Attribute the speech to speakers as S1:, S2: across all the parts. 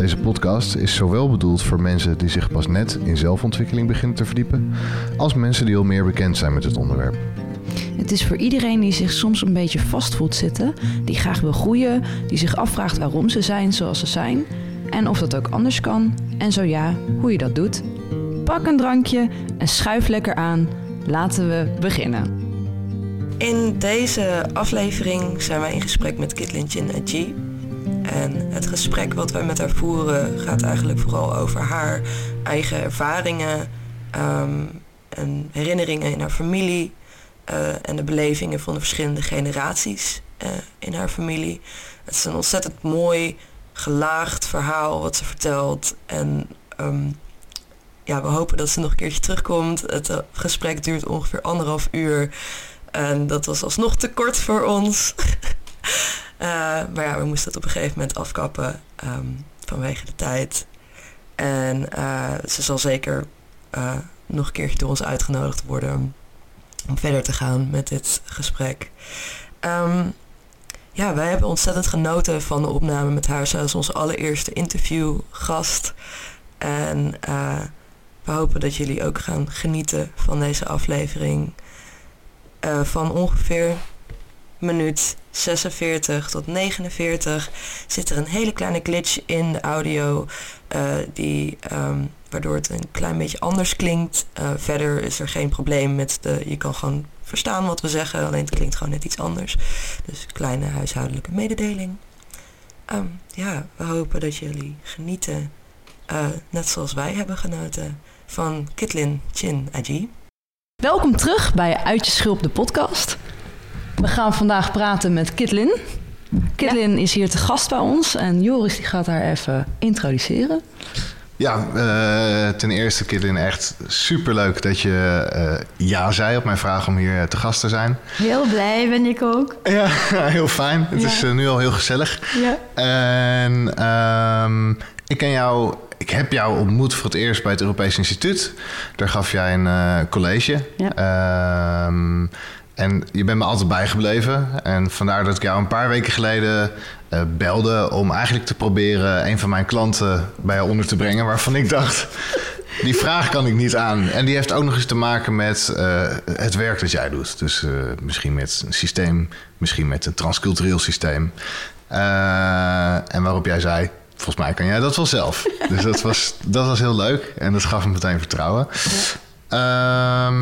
S1: Deze podcast is zowel bedoeld voor mensen die zich pas net in zelfontwikkeling beginnen te verdiepen, als mensen die al meer bekend zijn met het onderwerp.
S2: Het is voor iedereen die zich soms een beetje vast voelt zitten, die graag wil groeien, die zich afvraagt waarom ze zijn zoals ze zijn en of dat ook anders kan en zo ja, hoe je dat doet. Pak een drankje en schuif lekker aan. Laten we beginnen.
S3: In deze aflevering zijn wij in gesprek met Kitlin Chin Aji. En het gesprek wat wij met haar voeren gaat eigenlijk vooral over haar eigen ervaringen ehm, en herinneringen in haar familie eh, en de belevingen van de verschillende generaties eh, in haar familie. Het is een ontzettend mooi, gelaagd verhaal wat ze vertelt. En ehm, ja, we hopen dat ze nog een keertje terugkomt. Het eh, gesprek duurt ongeveer anderhalf uur. En dat was alsnog te kort voor ons. Uh, maar ja, we moesten het op een gegeven moment afkappen ehm, vanwege de tijd. En uh, ze zal zeker uh, nog een keertje door ons uitgenodigd worden om verder te gaan met dit gesprek. Um, ja, wij hebben ontzettend genoten van de opname met haar. Zij is onze allereerste interviewgast. En we hopen dat jullie ook gaan genieten van deze aflevering. van ongeveer minuut 46 tot 49 zit er een hele kleine glitch in de audio, uh, die, um, waardoor het een klein beetje anders klinkt. Uh, verder is er geen probleem met de, je kan gewoon verstaan wat we zeggen, alleen het klinkt gewoon net iets anders. Dus kleine huishoudelijke mededeling. Um, ja, we hopen dat jullie genieten, uh, net zoals wij hebben genoten, van Kitlin Chin Aji.
S2: Welkom terug bij Uit je Schulp, de podcast. We gaan vandaag praten met Kitlin. Kitlin ja. is hier te gast bij ons en Joris die gaat haar even introduceren.
S1: Ja, uh, ten eerste Kitlin, echt superleuk dat je uh, ja zei op mijn vraag om hier te gast te zijn.
S4: Heel blij ben ik ook.
S1: Ja, heel fijn. Het ja. is uh, nu al heel gezellig.
S4: Ja.
S1: En um, ik ken jou ik heb jou ontmoet voor het eerst bij het Europees Instituut. Daar gaf jij een uh, college.
S4: Ja.
S1: Um, en je bent me altijd bijgebleven. En vandaar dat ik jou een paar weken geleden uh, belde om eigenlijk te proberen een van mijn klanten bij jou onder te brengen. Waarvan ik dacht, die vraag kan ik niet aan. En die heeft ook nog eens te maken met uh, het werk dat jij doet. Dus uh, misschien met een systeem, misschien met een transcultureel systeem. en waarop jij zei, volgens mij kan jij dat wel zelf. dus dat was, dat was heel leuk en dat gaf me meteen vertrouwen. Ja.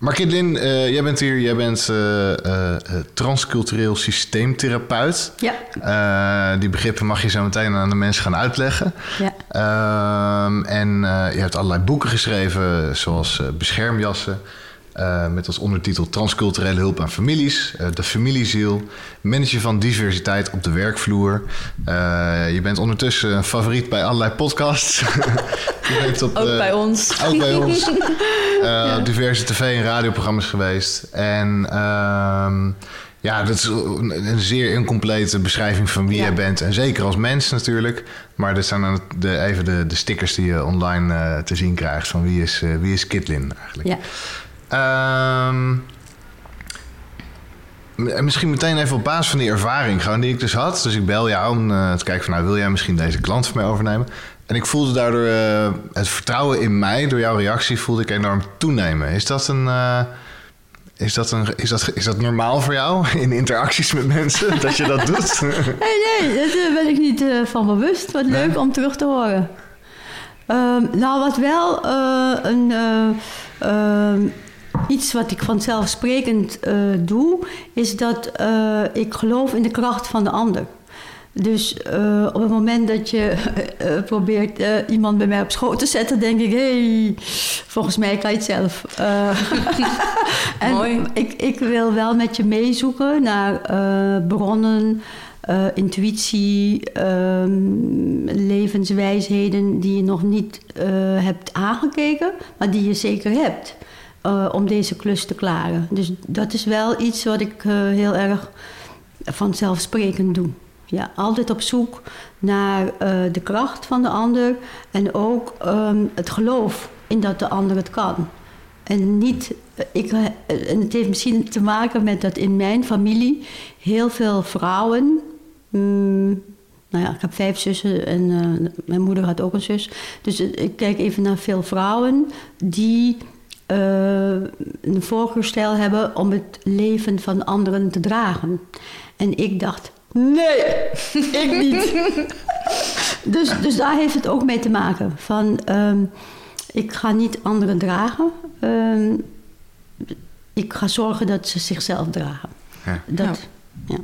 S1: Maar Kitlin, uh, jij bent hier, jij bent uh, uh, transcultureel systeemtherapeut.
S4: Ja.
S1: die begrippen mag je zo meteen aan de mensen gaan uitleggen.
S4: Ja.
S1: Ehm, en je hebt allerlei boeken geschreven, zoals Beschermjassen. Uh, met als ondertitel Transculturele hulp aan families, uh, de familieziel, managen van diversiteit op de werkvloer. Uh, je bent ondertussen een favoriet bij allerlei podcasts.
S2: op, ook bij ons.
S1: Ook bij ons. ja. Diverse tv- en radioprogramma's geweest. En ehm, ja, dat is een zeer incomplete beschrijving van wie ja. je bent. En zeker als mens natuurlijk. Maar dit zijn dan de, even de, de stickers die je online te zien krijgt van wie is, wie is Kitlin eigenlijk.
S4: Ja.
S1: Um, misschien meteen even op basis van die ervaring gewoon die ik dus had. Dus ik bel jou om uh, te kijken van nou wil jij misschien deze klant van mij overnemen. En ik voelde daardoor uh, het vertrouwen in mij, door jouw reactie, voelde ik enorm toenemen. Is dat een... Uh, is dat, een, is, dat, is dat normaal voor jou in interacties met mensen dat je dat doet?
S4: nee, nee, daar ben ik niet van bewust. Wat leuk nee. om terug te horen. Uh, nou, wat wel uh, een iets wat ik vanzelfsprekend uh, doe, is dat uh, ik geloof in de kracht van de ander. Dus uh, op het moment dat je probeert iemand bij mij op schoot te zetten, denk ik: hé, hey, volgens mij kan je het zelf. en
S2: Mooi.
S4: Ik, ik wil wel met je meezoeken naar bronnen. eh, intuïtie, ehm, levenswijsheden die je nog niet eh, hebt aangekeken, maar die je zeker hebt eh, om deze klus te klaren. Dus dat is wel iets wat ik heel erg vanzelfsprekend doe. Ja, altijd op zoek naar de kracht van de ander en ook ehm, het geloof in dat de ander het kan. En, niet, ik, en het heeft misschien te maken met dat in mijn familie heel veel vrouwen. Mm, nou ja, ik heb vijf zussen en mijn moeder had ook een zus. Dus ik kijk even naar veel vrouwen die een voorkeursstijl hebben om het leven van anderen te dragen. En ik dacht, nee, ik niet. dus, dus daar heeft het ook mee te maken. Van, um, ik ga niet anderen dragen. Uh, ik ga zorgen dat ze zichzelf dragen. Ja. Dat,
S2: ja. Ja,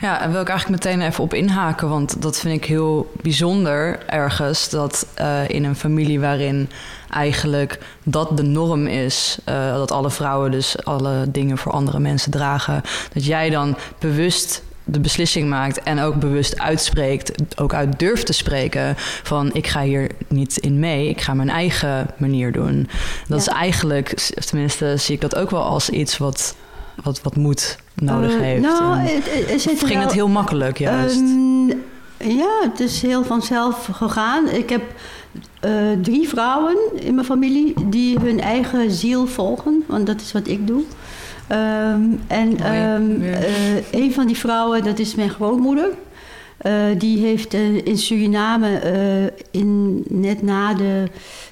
S2: en wil ik eigenlijk meteen even op inhaken, want dat vind ik heel bijzonder ergens. Dat uh, in een familie waarin eigenlijk dat de norm is, uh, dat alle vrouwen dus alle dingen voor andere mensen dragen, dat jij dan bewust de beslissing maakt en ook bewust uitspreekt, ook uit durft te spreken van ik ga hier niet in mee, ik ga mijn eigen manier doen. Dat is eigenlijk, tenminste zie ik dat ook wel als iets wat, wat, wat moed nodig uh, heeft.
S4: Nou, het, het,
S2: ging het heel makkelijk juist? Um,
S4: ja, het is heel vanzelf gegaan. Ik heb uh, drie vrouwen in mijn familie die hun eigen ziel volgen, want dat is wat ik doe. Um, en um, uh, een van die vrouwen, dat is mijn grootmoeder. Uh, die heeft uh, in Suriname, in, net na de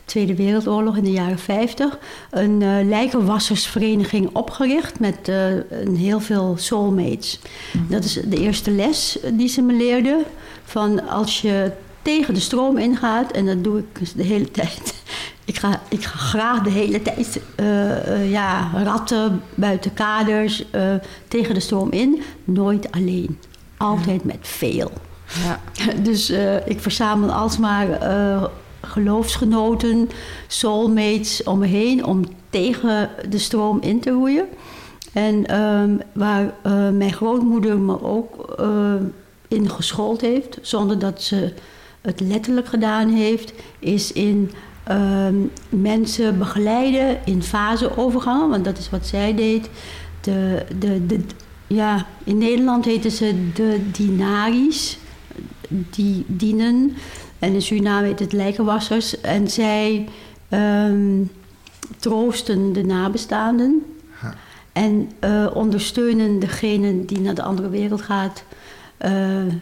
S4: Tweede Wereldoorlog in de jaren 50, een lijkenwassersvereniging opgericht met een heel veel soulmates. Dat is de eerste les die ze me leerde. Van als je tegen de stroom ingaat, en dat doe ik de hele tijd ik ga, ik ga graag de hele tijd uh, ja, ratten buiten kaders uh, tegen de stroom in. Nooit alleen. Altijd met veel. Ja. Dus ik verzamel alsmaar geloofsgenoten, soulmates om me heen om tegen de stroom in te roeien. En um, waar mijn grootmoeder me ook in geschoold heeft, zonder dat ze het letterlijk gedaan heeft, is in Ehm, mensen begeleiden in faseovergangen, want dat is wat zij deed. De, de, de, ja, in Nederland heten ze de dinaries, die dienen. En in Suriname heet het lijkenwassers. En zij um, troosten de nabestaanden. En uh, ondersteunen degene die naar de andere wereld gaat, uh,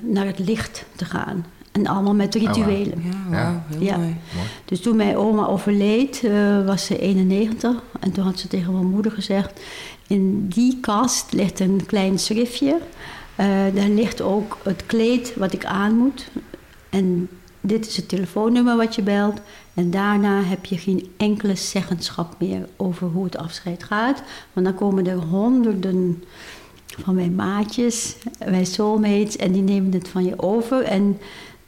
S4: naar het licht te gaan. En allemaal met oh, rituelen.
S2: Ja, heel ja. Mooi.
S4: Dus toen mijn oma overleed, uh, was ze 91. En toen had ze tegen mijn moeder gezegd... in die kast ligt een klein schriftje. Uh, daar ligt ook het kleed wat ik aan moet. En dit is het telefoonnummer wat je belt. En daarna heb je geen enkele zeggenschap meer over hoe het afscheid gaat. Want dan komen er honderden van mijn maatjes, mijn soulmates... en die nemen het van je over... En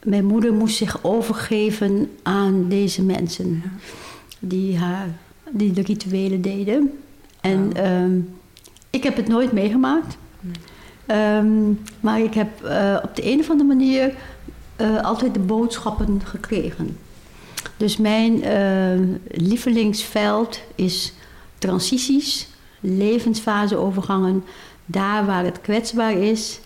S4: mijn moeder moest zich overgeven aan deze mensen die, haar, die de rituelen deden. En ehm, ik heb het nooit meegemaakt. Ehm, maar ik heb uh, op de een of andere manier uh, altijd de boodschappen gekregen. Dus mijn uh, lievelingsveld is transities, levensfaseovergangen, daar waar het kwetsbaar is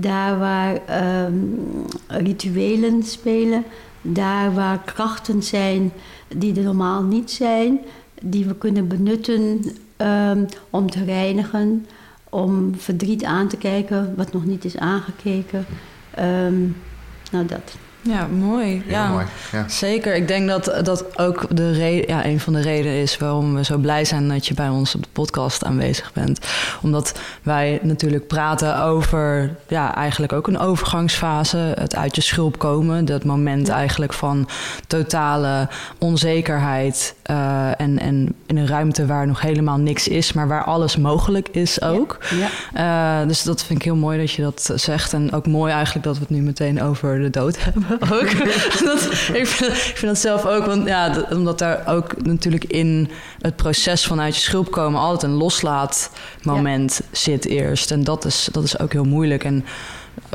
S4: daar waar um, rituelen spelen, daar waar krachten zijn die er normaal niet zijn, die we kunnen benutten um, om te reinigen, om verdriet aan te kijken wat nog niet is aangekeken. Um, nou, dat.
S2: Ja, mooi. ja, mooi. Ja. Zeker. Ik denk dat dat ook de reden, ja, een van de redenen is waarom we zo blij zijn dat je bij ons op de podcast aanwezig bent. Omdat wij natuurlijk praten over ja, eigenlijk ook een overgangsfase. Het uit je schulp komen. Dat moment eigenlijk van totale onzekerheid. Uh, en, en in een ruimte waar nog helemaal niks is, maar waar alles mogelijk is ook. Ja. Uh, dus dat vind ik heel mooi dat je dat zegt. En ook mooi eigenlijk dat we het nu meteen over de dood hebben. ook. dat, ik, vind, ik, vind, dat zelf ook, want ja, omdat daar ook natuurlijk in het proces vanuit je schulp komen altijd een loslaatmoment ja. zit eerst. En dat is, dat is ook heel moeilijk. En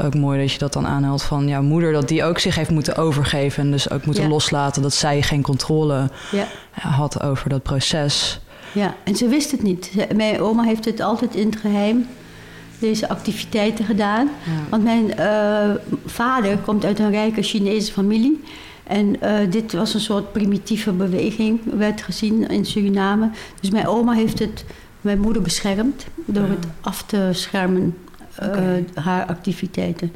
S2: ook mooi dat je dat dan aanhaalt van jouw moeder, dat die ook zich heeft moeten overgeven en dus ook moeten
S4: Ja.
S2: loslaten dat zij geen controle
S4: Ja.
S2: had over dat proces.
S4: Ja, en ze wist het niet. Mijn oma heeft het altijd in het geheim, deze activiteiten gedaan.
S2: Ja.
S4: Want mijn eh, vader komt uit een rijke Chinese familie. En eh, dit was een soort primitieve beweging, werd gezien in Suriname. Dus mijn oma heeft het, mijn moeder beschermd door
S2: Ja.
S4: het af te schermen, eh, haar activiteiten.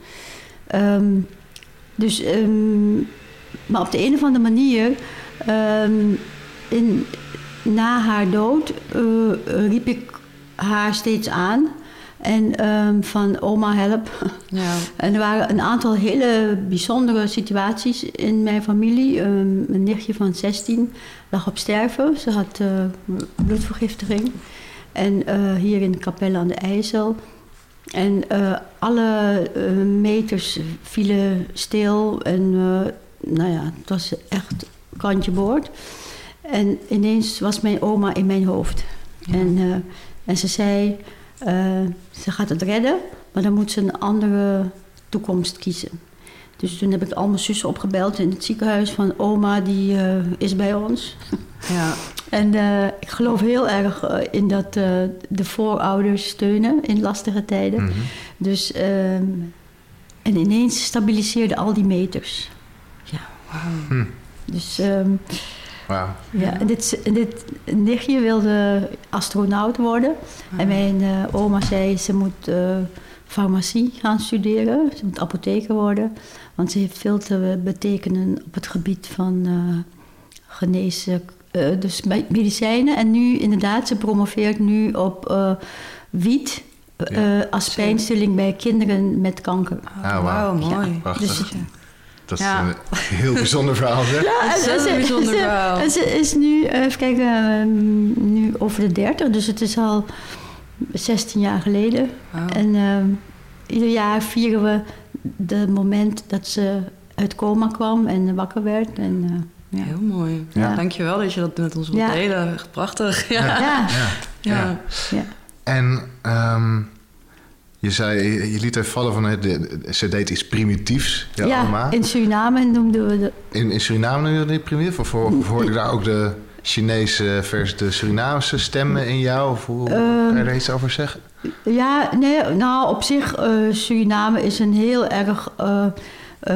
S4: Ehm, dus, ehm, maar op de een of andere manier, ehm, in, na haar dood, riep ik haar steeds aan. En ehm, van oma help.
S2: Ja.
S4: En er waren een aantal hele bijzondere situaties in mijn familie. Ehm, een nichtje van 16 lag op sterven. Ze had eh, bloedvergiftiging. En eh, hier in Capelle aan de IJssel. En eh, alle meters vielen stil. En nou ja, het was echt kantje boord. En ineens was mijn oma in mijn hoofd. En, en ze zei, ze gaat het redden, maar dan moet ze een andere toekomst kiezen. Dus toen heb ik al mijn zussen opgebeld in het ziekenhuis van oma, die eh, is bij ons.
S2: Ja.
S4: En eh, ik geloof heel erg eh, in dat eh, de voorouders steunen in lastige tijden.
S1: Mhm.
S4: Dus, ehm, en ineens stabiliseerden al die meters.
S2: Wauw.
S1: Hm.
S4: Dus ehm, Ja, en dit, dit nichtje wilde astronaut worden. En mijn eh, oma zei ze moet eh, farmacie gaan studeren. Ze moet apotheker worden. Want ze heeft veel te betekenen op het gebied van eh genezen. dus me- medicijnen. En nu inderdaad, ze promoveert nu op eh, wiet. eh, als pijnstilling bij kinderen met kanker.
S1: Ah, wauw.
S2: mooi.
S1: Prachtig.
S4: Dus-
S1: Dat is
S2: Ja.
S1: een heel bijzonder verhaal, zeg.
S4: Ja,
S2: Dat is een bijzonder
S4: ze,
S2: verhaal.
S4: en ze is nu, eh, even kijken, ehm, nu over de 30, dus het is al 16 jaar geleden. En ehm, ieder jaar vieren we de moment dat ze uit coma kwam en wakker werd. En, eh, ja.
S2: Heel mooi.
S1: Ja.
S2: Dankjewel dat je dat met ons wilt
S4: Ja.
S2: delen. Echt prachtig. Ja.
S4: Ja.
S2: Ja.
S1: Ja.
S2: Ja.
S4: Ja.
S1: En ehm, je zei, je liet even vallen van, het- ze deed iets primitiefs,
S4: Ja,
S1: oma.
S4: in Suriname noemden we de.
S1: In, in Suriname noem je dat primitief? Of, hoor- of hoorde ik daar ook de Chinese versus de Surinaamse stemmen in jou? Of hoe,
S4: Ehm,
S1: kan je daar iets over zeggen?
S4: Ja, nee, nou op zich, eh, Suriname is een heel erg eh eh,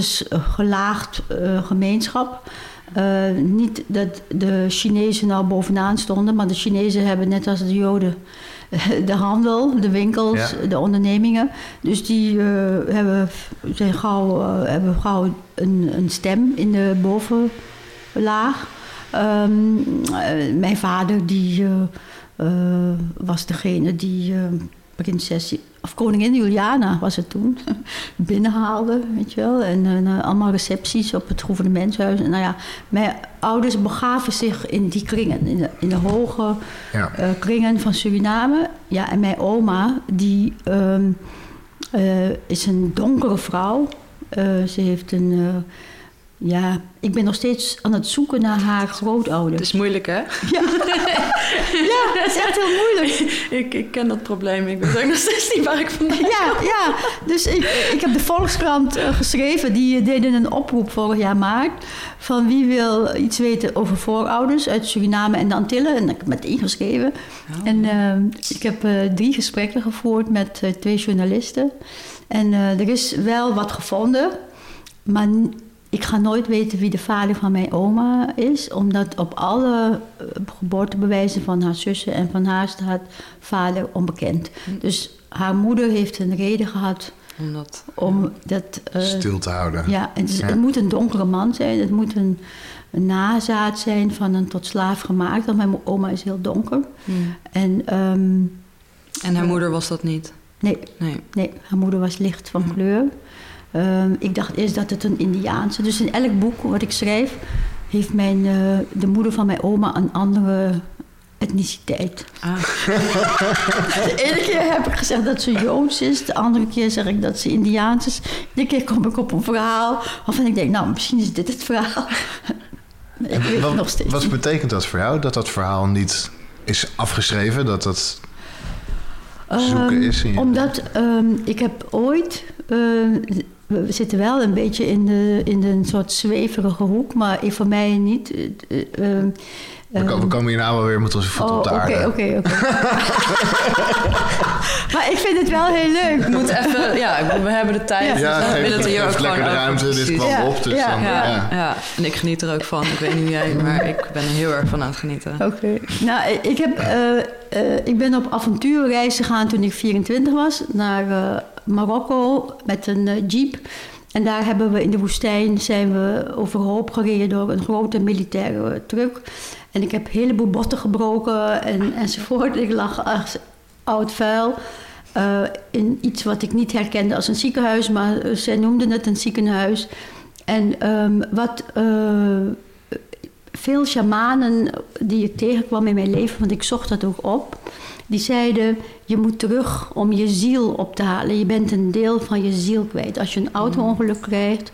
S4: statusgelaagd gemeenschap. Niet dat de Chinezen nou bovenaan stonden, maar de Chinezen hebben net als de Joden de handel, de winkels,
S1: Ja.
S4: de ondernemingen. Dus die eh, hebben, zijn gauw, eh, hebben gauw een, een stem in de bovenlaag. Ehm, eh, mijn vader die, was degene die prinses, of koningin Juliana was het toen, binnenhaalde, weet je wel. En eh, allemaal recepties op het gouvernementshuis. En nou ja, mijn ouders begaven zich in die kringen, in de, in de hoge
S1: Ja.
S4: eh, kringen van Suriname. Ja, en mijn oma, die ehm, eh, is een donkere vrouw. Ze heeft een... eh, ja, ik ben nog steeds aan het zoeken naar haar
S2: Het
S4: grootouders.
S2: is moeilijk, hè?
S4: Ja. ja, dat is echt heel moeilijk.
S2: ik, ik ken dat probleem. Ik weet ook nog steeds niet waar ik vandaan
S4: Ja, ja. Dus ik, ik heb de Volkskrant eh, geschreven. Die deden een oproep vorig jaar maart. Van wie wil iets weten over voorouders uit Suriname en de Antillen. En ik heb meteen geschreven. En eh, ik heb eh, drie gesprekken gevoerd met eh, twee journalisten. En eh, er is wel wat gevonden. Maar ik ga nooit weten wie de vader van mijn oma is. Omdat op alle eh, geboortebewijzen van haar zussen en van haar staat vader onbekend. Dus haar moeder heeft een reden gehad om dat... eh,
S1: Stil te houden.
S4: ja, het, is-
S1: Ja.
S4: het moet een donkere man zijn. Het moet een, een nazaat zijn van een tot slaaf gemaakt. Want mijn oma is heel donker.
S2: Hmm.
S4: En ehm,
S2: En haar moeder was dat niet?
S4: nee,
S2: Nee.
S4: nee, haar moeder was licht van kleur. Ehm, ik dacht eerst dat het een Indiaanse... Dus in elk boek wat ik schrijf... heeft mijn, eh, de moeder van mijn oma een andere etniciteit.
S2: Ah.
S4: De ene keer heb ik gezegd dat ze Joods is. De andere keer zeg ik dat ze Indiaans is. De keer kom ik op een verhaal waarvan ik denk... nou, misschien is dit het verhaal. ik weet het
S1: wat,
S4: nog steeds
S1: wat
S4: niet.
S1: betekent dat voor jou? Dat dat verhaal niet is afgeschreven? Dat dat... zoeken
S4: Ehm,
S1: is? In je...
S4: Omdat ehm, ik heb ooit... eh, we zitten wel een beetje in, de, in een soort zweverige hoek, maar voor mij niet. eh, eh,
S1: we, we komen hier nou wel weer met onze voeten op de
S4: oh,
S1: aarde.
S4: Oké, oké, oké. Maar ik vind het wel heel leuk.
S2: Ik moet even, ja, we hebben de tijd.
S4: Ja.
S1: Ja,
S2: dus we willen het hier ook gewoon
S1: lekker de
S2: over,
S1: ruimte. Dit kwam
S4: Ja,
S1: op, dus
S4: ja.
S1: dan...
S2: Ja,
S1: ja.
S2: ja. en ik geniet er ook van. Ik weet niet hoe jij, maar ik ben er heel erg van aan het genieten.
S4: Oké. Nou, ik, heb, eh, eh, ik ben op avontuurreis gegaan toen ik 24 was naar eh, Marokko met een jeep. En daar hebben we in de woestijn zijn we overhoop gereden door een grote militaire truck. En ik heb een heleboel botten gebroken en, enzovoort. Ik lag als oud vuil. eh, in iets wat ik niet herkende als een ziekenhuis, maar eh, zij noemden het een ziekenhuis. En ehm, wat eh, veel shamanen die ik tegenkwam in mijn leven, want ik zocht dat ook op, die zeiden: je moet terug om je ziel op te halen. Je bent een deel van je ziel kwijt. Als je een auto-ongeluk krijgt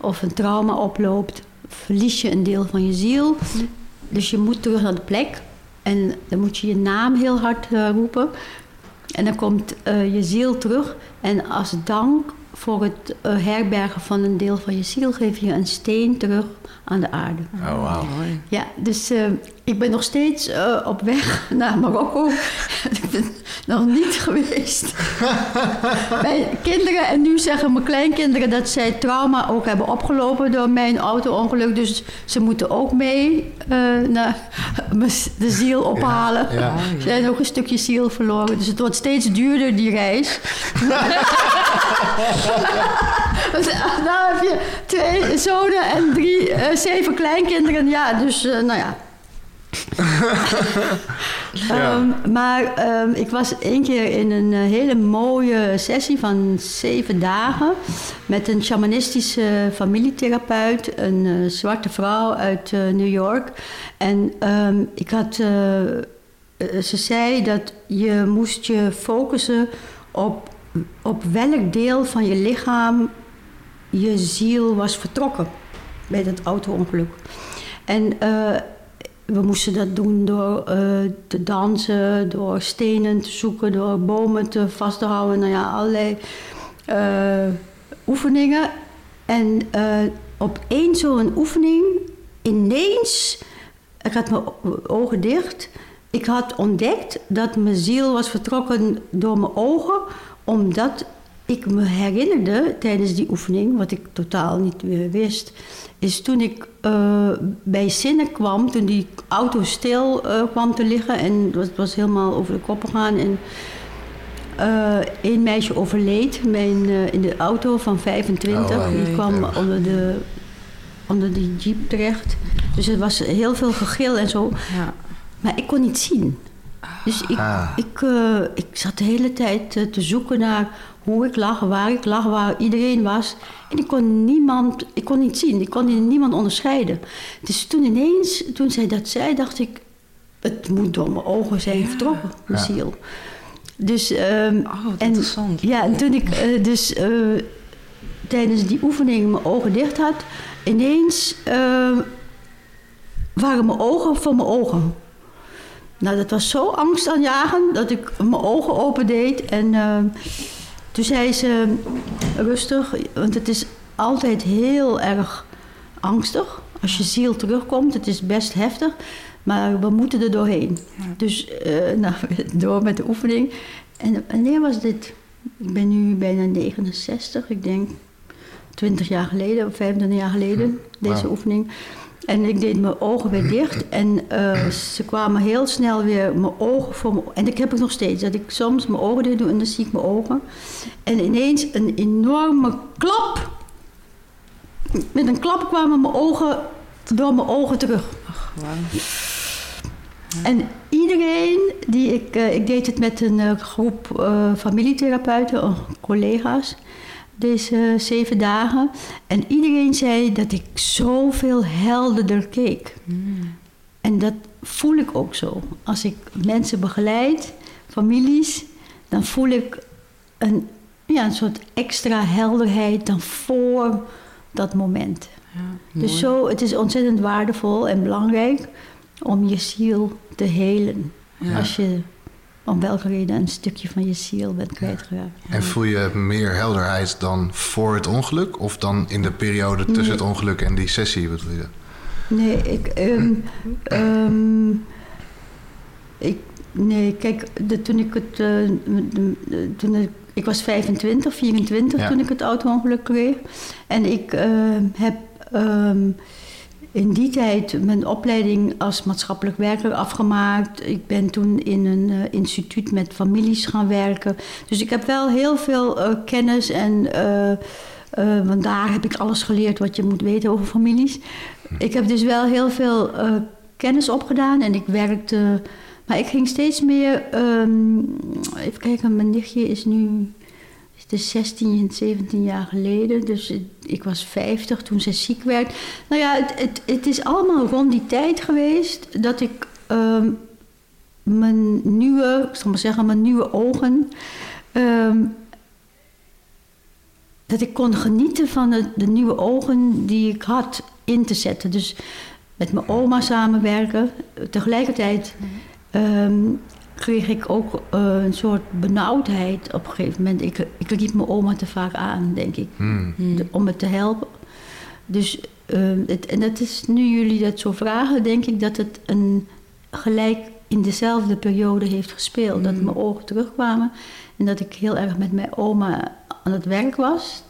S4: of een trauma oploopt, verlies je een deel van je ziel. Dus je moet terug naar de plek en dan moet je je naam heel hard eh, roepen. En dan komt eh, je ziel terug. En als dank voor het eh, herbergen van een deel van je ziel geef je een steen terug aan de aarde.
S1: Oh, wauw.
S2: Mooi.
S4: Ja, dus eh, ik ben nog steeds eh, op weg naar Marokko. ik ben nog niet geweest. mijn kinderen, en nu zeggen mijn kleinkinderen dat zij trauma ook hebben opgelopen door mijn auto-ongeluk. Dus ze moeten ook mee eh, naar de ziel ophalen.
S1: ja.
S4: Ze zijn ook een stukje ziel verloren. Dus het wordt steeds duurder, die reis. Nou heb je twee zonen en drie, eh, zeven kleinkinderen. Ja, dus nou ja. Ehm, maar ehm, ik was één keer in een eh, hele mooie sessie van zeven dagen met een shamanistische familietherapeut, een eh, zwarte vrouw uit eh, New York. En ehm, ik had, ze zei dat je moest je focussen op, op welk deel van je lichaam je ziel was vertrokken bij dat auto-ongeluk. En we moesten dat doen door eh, te dansen, door stenen te zoeken, door bomen te vast te houden. Nou ja, allerlei eh, oefeningen. En eh, op één zo'n oefening, ineens, ik had mijn ogen dicht. Ik had ontdekt dat mijn ziel was vertrokken door mijn ogen, omdat ik me herinnerde tijdens die oefening, wat ik totaal niet meer wist, is toen ik eh, bij zinnen kwam, toen die auto stil eh, kwam te liggen en het was, het was helemaal over de kop gegaan. En eh één meisje overleed mijn, eh, in de auto van 25.
S1: Oh, wauw.
S4: die kwam onder, de, onder die jeep terecht. Dus er was heel veel gegil en zo.
S2: Ja.
S4: Maar ik kon niet zien. Dus ik,
S1: Ah.
S4: ik, ik zat de hele tijd te zoeken naar hoe ik lag, waar ik lag, waar iedereen was. En ik kon niemand, ik kon niet zien, ik kon niemand onderscheiden. Dus toen ineens, toen zij dat zei, dacht ik, het moet door mijn ogen zijn vertrokken, mijn
S1: Ja.
S4: ziel. Dus, ehm,
S2: Oh, wat
S4: en,
S2: interessant.
S4: Ja, en toen ik eh, dus eh, tijdens die oefening mijn ogen dicht had, ineens eh, waren mijn ogen voor mijn ogen. Nou, dat was zo angstaanjagend dat ik mijn ogen opendeed. En eh, toen zei ze, rustig, want het is altijd heel erg angstig. Als je ziel terugkomt, het is best heftig. Maar we moeten er doorheen. Dus eh, nou, door met de oefening. En wanneer was dit? Ik ben nu bijna 69, ik denk 20 jaar geleden of 25 jaar geleden, deze
S1: Wauw.
S4: oefening. En ik deed mijn ogen weer dicht en eh, ze kwamen heel snel weer mijn ogen voor me. En ik heb het nog steeds, dat ik soms mijn ogen dicht doe en dan zie ik mijn ogen. En ineens een enorme klap. Met een klap kwamen mijn ogen door mijn ogen terug.
S2: Wauw.
S4: En iedereen die ik, eh, ik deed het met een eh, groep familietherapeuten, collega's, deze zeven dagen. En iedereen zei dat ik zoveel helderder keek. En dat voel ik ook zo. Als ik mensen begeleid, families, dan voel ik een, ja, een soort extra helderheid dan voor dat moment.
S2: Ja,
S4: Dus zo, het is ontzettend waardevol en belangrijk om je ziel te helen.
S2: Ja.
S4: Als je om welke reden een stukje van je ziel bent kwijtgeraakt.
S1: En voel je meer helderheid dan voor het ongeluk? Of dan in de periode tussen
S4: Nee.
S1: het ongeluk en die sessie bedoel je?
S4: Nee, ik. ehm, ehm, ik nee, kijk, de, toen ik het. eh, de- de- toen ik, ik was 25, 24
S1: Ja.
S4: toen ik het auto-ongeluk kreeg. En ik ehm, heb. In die tijd mijn opleiding als maatschappelijk werker afgemaakt. Ik ben toen in een eh, instituut met families gaan werken. Dus ik heb wel heel veel eh, kennis en. eh, want daar heb ik alles geleerd wat je moet weten over families. Ik heb dus wel heel veel kennis opgedaan en ik werkte. Maar ik ging steeds meer. ehm, even kijken, mijn nichtje is nu. Het is 16 en 17 jaar geleden. Dus ik, was 50 toen ze ziek werd. Nou ja, het, het, het is allemaal rond die tijd geweest dat ik ehm, mijn nieuwe, ik zal maar zeggen, mijn nieuwe ogen. ehm, dat ik kon genieten van de, de nieuwe ogen die ik had in te zetten. Dus met mijn oma samenwerken. Tegelijkertijd ehm, kreeg ik ook eh, een soort benauwdheid op een gegeven moment. Ik, ik liep mijn oma te vaak aan, denk ik,
S1: Hmm.
S4: de- om me te helpen. Dus, ehm, het, en dat is, nu jullie dat zo vragen, denk ik dat het een gelijk in dezelfde periode heeft gespeeld. Dat mijn ogen terugkwamen en dat ik heel erg met mijn oma aan het werk was.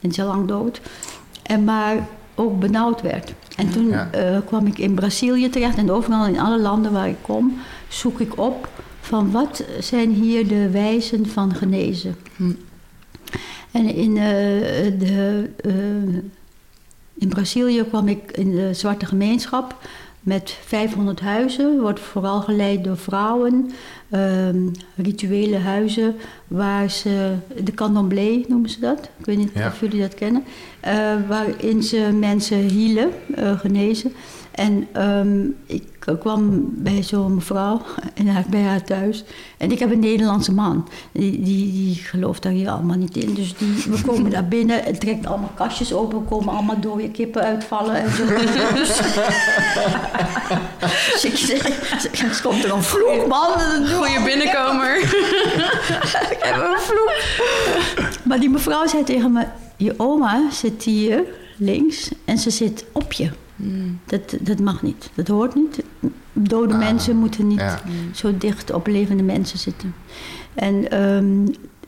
S4: En ze lang dood. En maar ook benauwd werd. En toen
S1: Ja.
S4: eh, kwam ik in Brazilië terecht en overal in alle landen waar ik kom, zoek ik op van wat zijn hier de wijzen van genezen.
S2: Hm.
S4: En in, eh, de, eh, in Brazilië kwam ik in de zwarte gemeenschap met 500 huizen. Wordt vooral geleid door vrouwen. ehm, rituele huizen waar ze, de candomblé noemen ze dat. Ik weet niet
S1: Ja.
S4: of jullie dat kennen. eh, waarin ze mensen healen, eh, genezen. En ehm, ik kwam bij zo'n mevrouw en haar- bij haar thuis. En ik heb een Nederlandse man. Die, die, die gelooft daar hier allemaal niet in. Dus die, we komen daar binnen. Het trekt allemaal kastjes open. Er komen allemaal dode kippen uitvallen en zo. dus ik zeg, er komt er een vloek, man.
S2: Goeie binnenkomer.
S4: Ik heb een vloek. Maar die mevrouw zei tegen me... Je oma zit hier links en ze zit op je. Dat, dat mag niet. Dat hoort niet. Dode
S1: Ah,
S4: mensen moeten niet
S1: ja.
S4: zo dicht op levende mensen zitten. En ehm,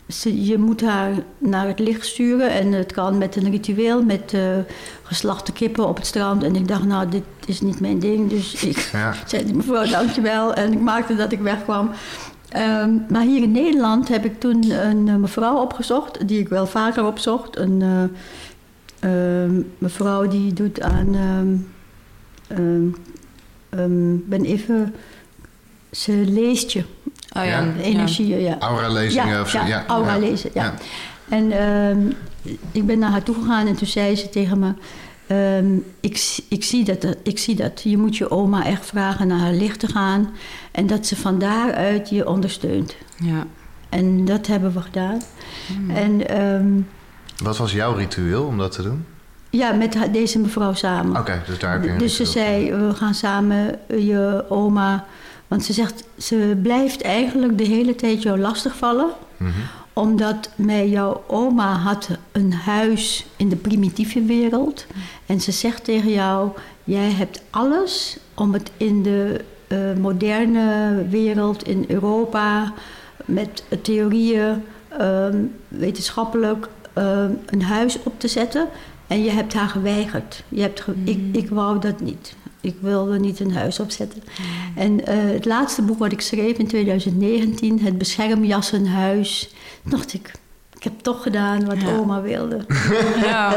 S4: ze, je moet haar naar het licht sturen. En het kan met een ritueel, met eh, geslachte kippen op het strand. En ik dacht, nou, dit is niet mijn ding. Dus ik
S1: Ja.
S4: zei mevrouw, dankjewel. En ik maakte dat ik wegkwam. Ehm, maar hier in Nederland heb ik toen een eh, mevrouw opgezocht, die ik wel vaker opzocht. Een eh, mevrouw die doet aan. ehm, ehm, ehm, ben even. Ze leest je,
S2: Oh
S1: Ja.
S2: ja.
S4: energieën, ja.
S1: Aura-lezingen of zo?
S4: ja, aura
S1: ja.
S4: lezen, ja.
S1: Ja.
S4: En ehm, ik ben naar haar toe gegaan en toen zei ze tegen me... ehm, ik, ik, zie dat, ik zie dat. Je moet je oma echt vragen naar haar licht te gaan. En dat ze van daaruit je ondersteunt.
S2: Ja.
S4: En dat hebben we gedaan. En ehm,
S1: Wat was jouw ritueel om dat te doen?
S4: ja, met deze mevrouw samen.
S1: Oké, dus daar heb je een
S4: Dus ze zei, we gaan samen eh, je oma... Want ze zegt, ze blijft eigenlijk de hele tijd jou lastigvallen.
S1: Mhm.
S4: Omdat mij jouw oma had een huis in de primitieve wereld. En ze zegt tegen jou, jij hebt alles om het in de eh, moderne wereld, in Europa... met theorieën, ehm, wetenschappelijk, ehm, een huis op te zetten... En je hebt haar geweigerd. Je hebt ge- ik, ik wou dat niet. Ik wilde niet een huis opzetten. En eh, het laatste boek wat ik schreef in 2019, Het Beschermjassenhuis, dacht ik, ik heb toch gedaan wat
S2: Ja.
S4: oma wilde.
S2: ja.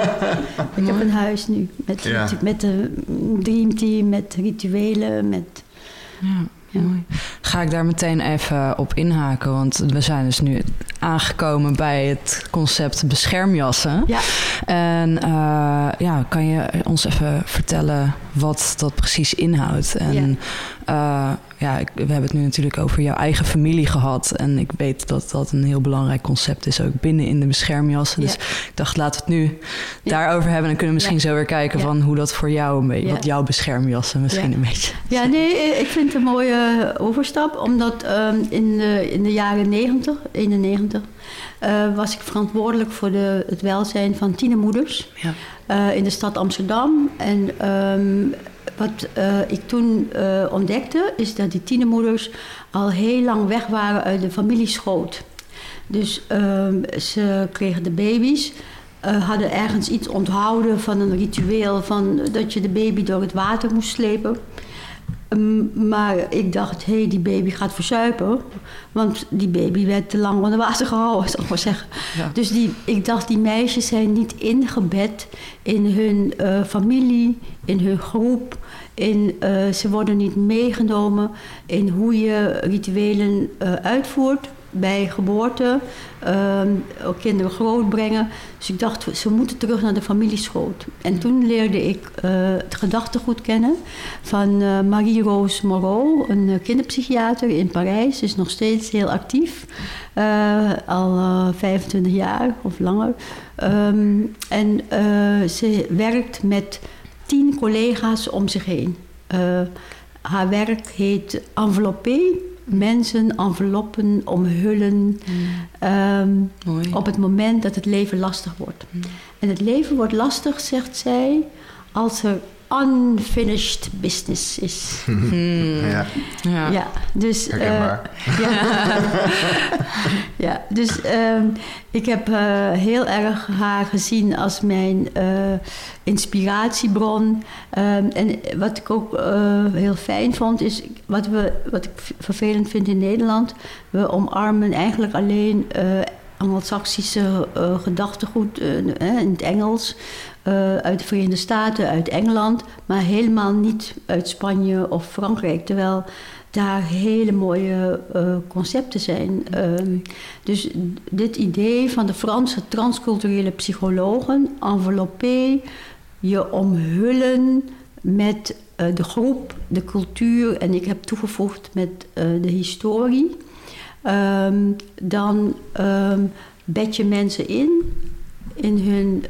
S4: ik heb een huis nu met,
S1: Ja.
S4: met een dreamteam, met rituelen, met...
S2: Ja,
S4: Ja.
S2: mooi. Ga ik daar meteen even op inhaken, want we zijn dus nu aangekomen bij het concept beschermjassen.
S4: Ja,
S2: En eh, ja, kan je ons even vertellen wat dat precies inhoudt? En ja, ja ik, we hebben het nu natuurlijk over jouw eigen familie gehad. En ik weet dat dat een heel belangrijk concept is, ook binnen in de beschermjassen. Dus
S4: Ja.
S2: ik dacht, laten we het nu daarover hebben. En dan kunnen we misschien zo weer kijken van hoe dat voor jou een beetje, wat jouw beschermjassen misschien een beetje.
S4: ja nee, eh, ik vind het een mooie overstap. overstap, omdat ehm, in, de, in de jaren 90, 91, eh, was ik verantwoordelijk voor de, het welzijn van tienermoeders
S3: Ja.
S4: eh, in de stad Amsterdam. En ehm, wat eh, ik toen ontdekte, is dat die tienermoeders al heel lang weg waren uit de familieschoot. Dus ehm, ze kregen de baby's, hadden ergens iets onthouden van een ritueel van dat je de baby door het water moest slepen. Ehm, maar ik dacht, hé, hey, die baby gaat verzuipen. Want die baby werd te lang onder water gehouden, zal ik maar zeggen.
S2: Ja.
S4: Dus die, ik dacht, die meisjes zijn niet ingebed in hun eh, familie, in hun groep. In, eh, ze worden niet meegenomen in hoe je rituelen eh, uitvoert bij geboorte, ook kinderen grootbrengen. Dus ik dacht, ze moeten terug naar de familieschoot. En toen leerde ik eh, het gedachtegoed kennen van eh, Marie-Rose Moreau, een eh, kinderpsychiater in Parijs. Is nog steeds heel actief, al eh, 25 jaar of langer. Ehm, en ze werkt met tien collega's om zich heen. Haar werk heet Enveloppé. Mensen enveloppen, omhullen. ehm,
S3: Mooi.
S4: op het moment dat het leven lastig wordt. En het leven wordt lastig, zegt zij, als er unfinished business is.
S1: Ja,
S3: Ja.
S4: Ja, dus. eh, ja. ja, dus ehm, ik heb eh, heel erg haar gezien als mijn eh, inspiratiebron. Ehm, en wat ik ook eh, heel fijn vond, is wat, we, wat ik vervelend vind in Nederland. We omarmen eigenlijk alleen eh Anglo-Saxische eh, gedachtegoed eh, in het Engels. Eh, uit de Verenigde Staten, uit Engeland, maar helemaal niet uit Spanje of Frankrijk. Terwijl daar hele mooie eh, concepten zijn. Ehm, dus dit idee van de Franse transculturele psychologen, envelopper, je omhullen met eh, de groep, de cultuur en ik heb toegevoegd met de historie. Ehm, dan ehm, bed je mensen in, in hun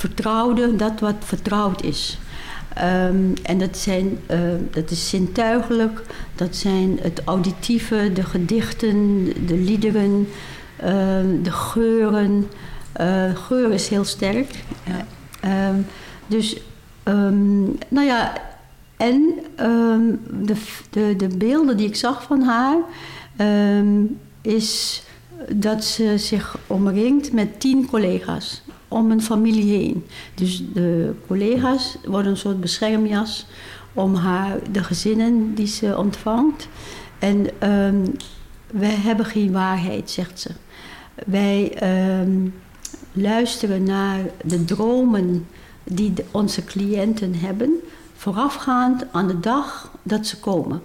S4: vertrouwde, dat wat vertrouwd is. Ehm, en dat, zijn, eh, dat is zintuigelijk, dat zijn het auditieve, de gedichten, de liederen, ehm, de geuren. Eh, geur is heel sterk.
S3: Ja.
S4: Ehm, dus, ehm, nou ja, en ehm, de, de, de beelden die ik zag van haar, ehm, is dat ze zich omringt met tien collega's om een familie heen. Dus de collega's worden een soort beschermjas om haar, de gezinnen die ze ontvangt. En ehm, wij hebben geen waarheid, zegt ze. Wij ehm, luisteren naar de dromen die onze cliënten hebben, voorafgaand aan de dag dat ze komen.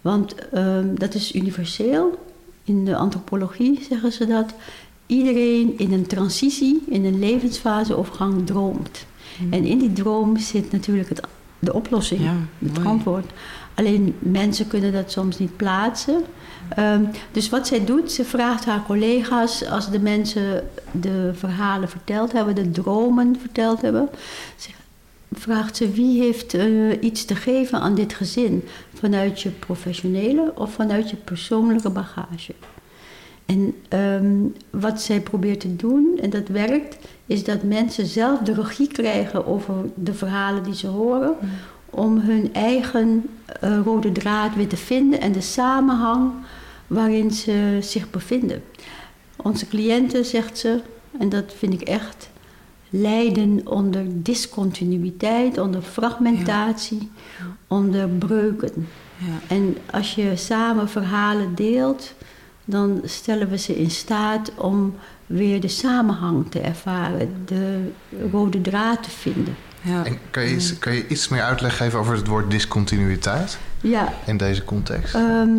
S4: Want ehm, dat is universeel. In de antropologie zeggen ze dat. Iedereen in een transitie, in een levensfaseovergang droomt. En in die droom zit natuurlijk het, de oplossing,
S3: Ja,
S4: het
S3: mooi.
S4: antwoord. Alleen mensen kunnen dat soms niet plaatsen. Ehm, dus wat zij doet, ze vraagt haar collega's, als de mensen de verhalen verteld hebben, de dromen verteld hebben, ze- vraagt ze wie heeft eh, iets te geven aan dit gezin, vanuit je professionele of vanuit je persoonlijke bagage. En ehm, wat zij probeert te doen, en dat werkt, is dat mensen zelf de regie krijgen over de verhalen die ze horen, om hun eigen eh, rode draad weer te vinden en de samenhang waarin ze zich bevinden. Onze cliënten, zegt ze, en dat vind ik echt, lijden onder discontinuïteit, onder fragmentatie, onder breuken.
S3: Ja.
S4: En als je samen verhalen deelt, dan stellen we ze in staat om weer de samenhang te ervaren, de rode draad te vinden.
S3: Ja.
S1: En kan je, iets, kan je iets meer uitleg geven over het woord discontinuïteit
S4: Ja,
S1: in deze context?
S4: Ehm,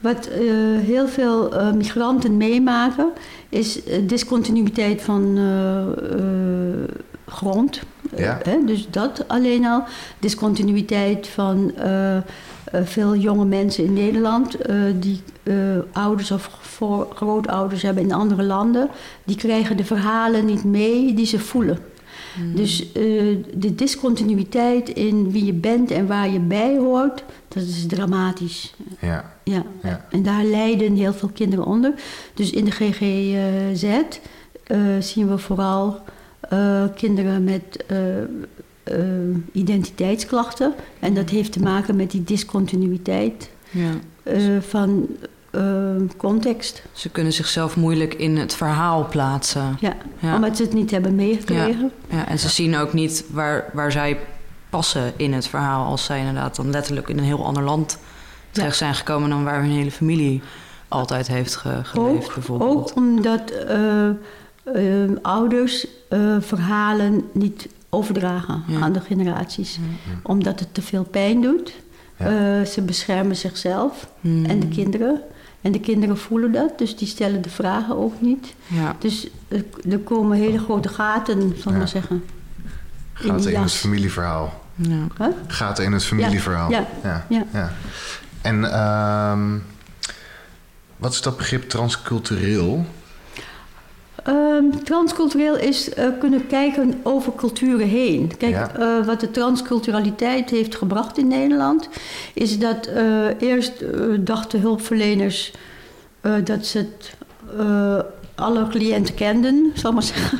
S4: wat eh, heel veel eh, migranten meemaken, is eh, discontinuïteit van eh, eh, grond.
S1: Ja.
S4: hè, dus dat alleen al. Discontinuïteit van veel jonge mensen in Nederland eh, die eh, ouders of voor, grootouders hebben in andere landen. Die krijgen de verhalen niet mee die ze voelen.
S2: Mm.
S4: Dus eh, de discontinuïteit in wie je bent en waar je bij hoort, dat is dramatisch.
S1: Ja,
S4: Ja.
S1: ja.
S4: En daar lijden heel veel kinderen onder. Dus in de GGZ eh, zien we vooral eh, kinderen met eh, eh, identiteitsklachten. En dat heeft te maken met die discontinuïteit
S2: Ja.
S4: eh, van context.
S2: Ze kunnen zichzelf moeilijk in het verhaal plaatsen.
S4: Ja,
S2: Ja.
S4: omdat ze het niet hebben meegekregen.
S2: Ja, en ze zien ook niet waar, waar zij passen in het verhaal... als zij inderdaad dan letterlijk in een heel ander land terecht zijn gekomen... dan waar hun hele familie altijd heeft ge- geleefd,
S4: Ook,
S2: bijvoorbeeld.
S4: ook omdat eh, eh, ouders eh, verhalen niet overdragen
S2: Ja.
S4: aan de generaties. Omdat het te veel pijn doet.
S1: Ja.
S4: Eh, ze beschermen zichzelf
S2: Hmm.
S4: en de kinderen. En de kinderen voelen dat, dus die stellen de vragen ook niet.
S2: Ja.
S4: Dus er, komen hele grote gaten, zal ik
S1: Ja.
S4: maar zeggen.
S1: Gaat in het familieverhaal.
S2: Ja.
S4: Huh?
S1: Gaat in het familieverhaal.
S4: Ja,
S1: ja.
S4: ja.
S1: ja. En ehm, wat is dat begrip transcultureel?
S4: Ehm, transcultureel is eh, kunnen kijken over culturen heen. Kijk,
S1: Ja.
S4: eh, wat de transculturaliteit heeft gebracht in Nederland, is dat eh, eerst dachten hulpverleners dat ze het, alle cliënten kenden, zal maar zeggen.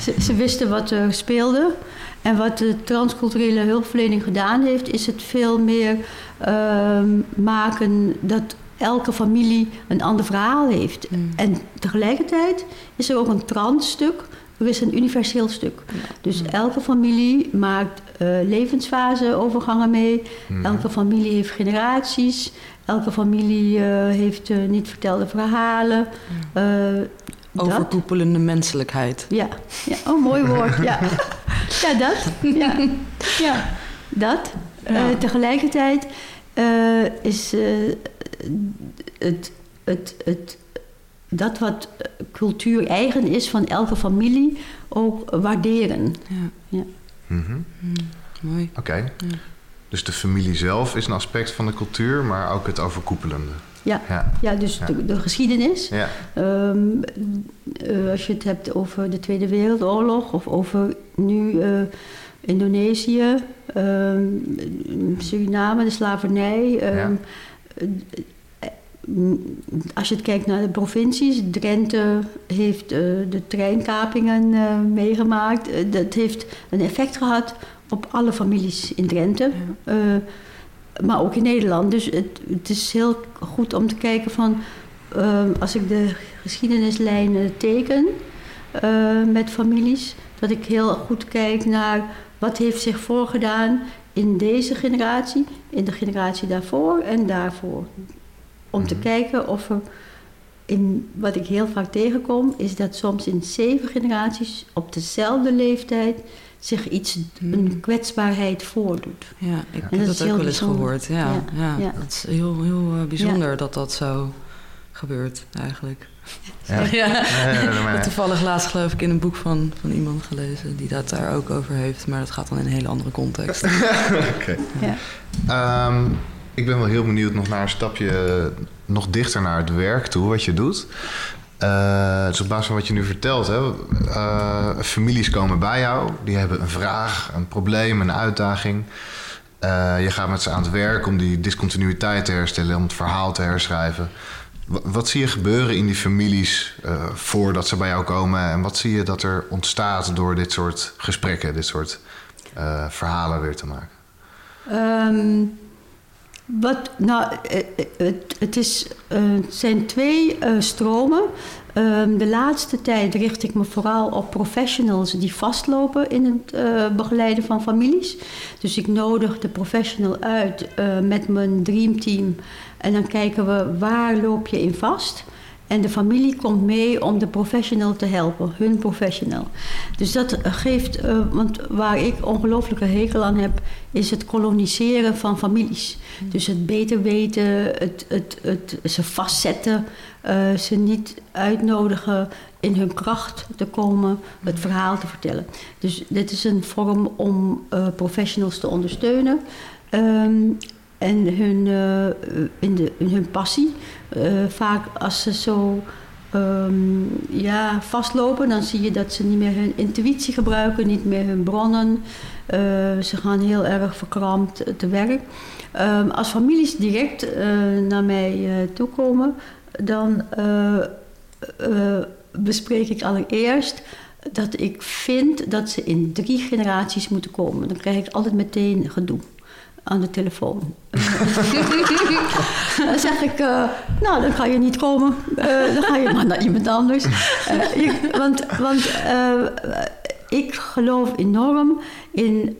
S4: Ze, ze wisten wat er speelde. En wat de transculturele hulpverlening gedaan heeft, is het veel meer ehm, maken dat elke familie een ander verhaal heeft.
S2: Mm.
S4: En tegelijkertijd is er ook een transstuk, er is een universeel stuk. Dus elke familie maakt eh levensfaseovergangen mee,
S1: Mhm.
S4: elke familie heeft generaties, elke familie eh, heeft eh, niet vertelde verhalen. Dat.
S2: Overkoepelende menselijkheid.
S4: Ja. ja, oh mooi woord, ja. Ja, dat. Ja, ja dat.
S2: Ja.
S4: Eh, tegelijkertijd eh, is eh, het, het, het, dat wat cultuur eigen is van elke familie ook waarderen.
S2: Ja.
S1: Mhm.
S2: Mooi.
S1: Oké. Dus de familie zelf is een aspect van de cultuur, maar ook het overkoepelende.
S4: Ja,
S1: Ja.
S4: ja dus
S1: Ja.
S4: De, de geschiedenis.
S1: Ja.
S4: Ehm, eh, als je het hebt over de Tweede Wereldoorlog of over nu eh, Indonesië, ehm, Suriname, de slavernij. ehm, eh, mm, Als je het kijkt naar de provincies, Drenthe heeft eh, de treinkapingen eh, meegemaakt. Eh, dat heeft een effect gehad op alle families in Drenthe. Eh, maar ook in Nederland. Dus het, het is heel goed om te kijken van... ehm, als ik de geschiedenislijnen teken eh, met families... dat ik heel goed kijk naar wat heeft zich voorgedaan in deze generatie... in de generatie daarvoor en daarvoor. Om te
S1: Mhm.
S4: kijken of er... In, wat ik heel vaak tegenkom, is dat soms in zeven generaties op dezelfde leeftijd zich iets, een kwetsbaarheid voordoet.
S2: Ja, ik heb dat ook
S4: heel
S2: wel eens gehoord. Ja,
S4: Ja,
S2: ja,
S4: ja.
S2: dat is heel, heel eh, bijzonder dat dat zo gebeurt eigenlijk.
S1: Ja.
S2: Toevallig laatst geloof ik in een boek van, van iemand gelezen die dat daar ook over heeft. Maar dat gaat dan in een hele andere context.
S1: Oké.
S4: Ja.
S1: Ehm, ik ben wel heel benieuwd nog naar een stapje nog dichter naar het werk toe, wat je doet. Eh, dus op basis van wat je nu vertelt, hè, eh, families komen bij jou, die hebben een vraag, een probleem, een uitdaging. Eh, je gaat met ze aan het werk om die discontinuïteit te herstellen, om het verhaal te herschrijven. Wa- Wat zie je gebeuren in die families eh, voordat ze bij jou komen? En wat zie je dat er ontstaat door dit soort gesprekken, dit soort eh, verhalen weer te maken?
S4: Ehm, wat, nou, eh, het, is, zijn twee stromen. Ehm, de laatste tijd richt ik me vooral op professionals die vastlopen in het begeleiden van families. Dus ik nodig de professional uit met mijn dreamteam. En dan kijken we waar loop je in vast. En de familie komt mee om de professional te helpen, hun professional. Dus dat geeft, eh, want waar ik ongelooflijke hekel aan heb, is het koloniseren van families. Dus het beter weten, het, het, het, ze vastzetten, eh, ze niet uitnodigen in hun kracht te komen, het verhaal te vertellen. Dus dit is een vorm om eh, professionals te ondersteunen. Ehm, en hun, eh, in, de, hun passie. Eh, vaak als ze zo ehm, ja, vastlopen. Dan zie je dat ze niet meer hun intuïtie gebruiken, niet meer hun bronnen. Eh, ze gaan heel erg verkrampt te werk. Ehm, als families direct naar mij toekomen, dan bespreek ik allereerst dat ik vind dat ze in drie generaties moeten komen. Dan krijg ik altijd meteen gedoe aan de telefoon. dan zeg ik, uh, nou, dan ga je niet komen. Uh, dan ga je maar naar iemand anders. Uh, want want ik geloof enorm in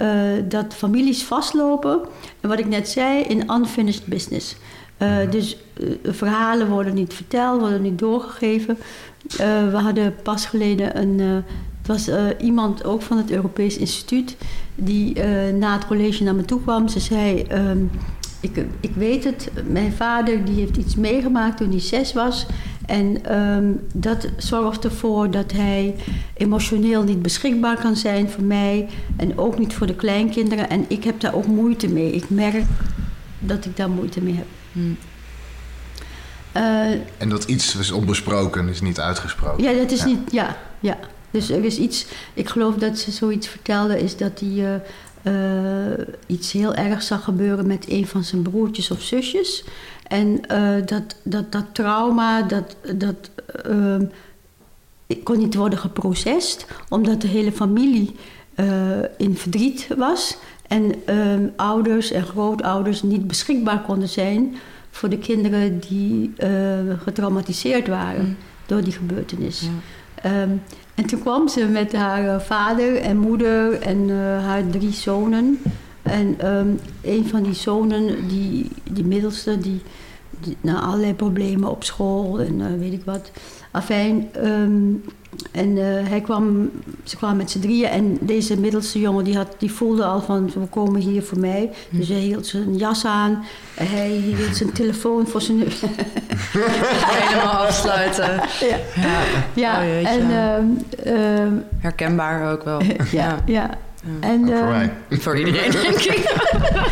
S4: dat families vastlopen. En wat ik net zei, in unfinished business. dus verhalen worden niet verteld, worden niet doorgegeven. we hadden pas geleden een was uh, iemand ook van het Europees Instituut die uh, na het college naar me toe kwam. Ze zei: um, ik, ik weet het, mijn vader die heeft iets meegemaakt toen hij zes was. En um, dat zorgt ervoor dat hij emotioneel niet beschikbaar kan zijn voor mij en ook niet voor de kleinkinderen. En ik heb daar ook moeite mee. Ik merk dat ik daar moeite mee heb. Hmm.
S1: Uh, en dat iets is onbesproken, is niet uitgesproken.
S4: Ja, dat is niet. Ja, ja. Dus er is iets, ik geloof dat ze zoiets vertelde, is dat hij uh, iets heel ergs zag gebeuren met een van zijn broertjes of zusjes. En uh, dat, dat, dat trauma, dat, dat uh, kon niet worden geprocessed, omdat de hele familie in verdriet was. En ehm, ouders en grootouders niet beschikbaar konden zijn voor de kinderen die getraumatiseerd waren mm. door die gebeurtenis. Ja. Um, en toen kwam ze met haar eh, vader en moeder en uh, haar drie zonen. En um, een van die zonen, die, die middelste, die, na allerlei problemen op school en uh, weet ik wat. Afijn, um, en uh, hij kwam, ze kwamen met z'n drieën en deze middelste jongen die, had, die voelde al van we komen hier voor mij. Hm. Dus hij hield zijn jas aan, hij hield zijn telefoon voor zijn neus.
S2: Helemaal afsluiten.
S4: Ja, ja. ja. Oh, en, uh, uh,
S2: herkenbaar ook wel.
S4: ja, ja. En,
S1: voor mij.
S2: Voor iedereen, denk ik.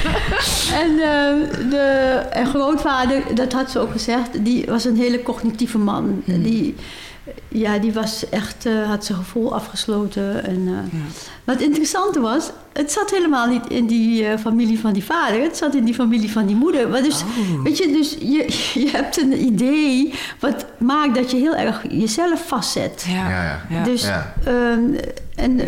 S4: en uh, de en grootvader, dat had ze ook gezegd, die was een hele cognitieve man. Mm. Die, ja, die was echt, uh, had zijn gevoel afgesloten. En, uh, ja. Maar het interessante was, het zat helemaal niet in die uh, familie van die vader. Het zat in die familie van die moeder. Maar dus, oh. weet je, dus je, je hebt een idee wat maakt dat je heel erg jezelf vastzet.
S1: Ja, ja,
S4: ja. Dus, ja. Um, en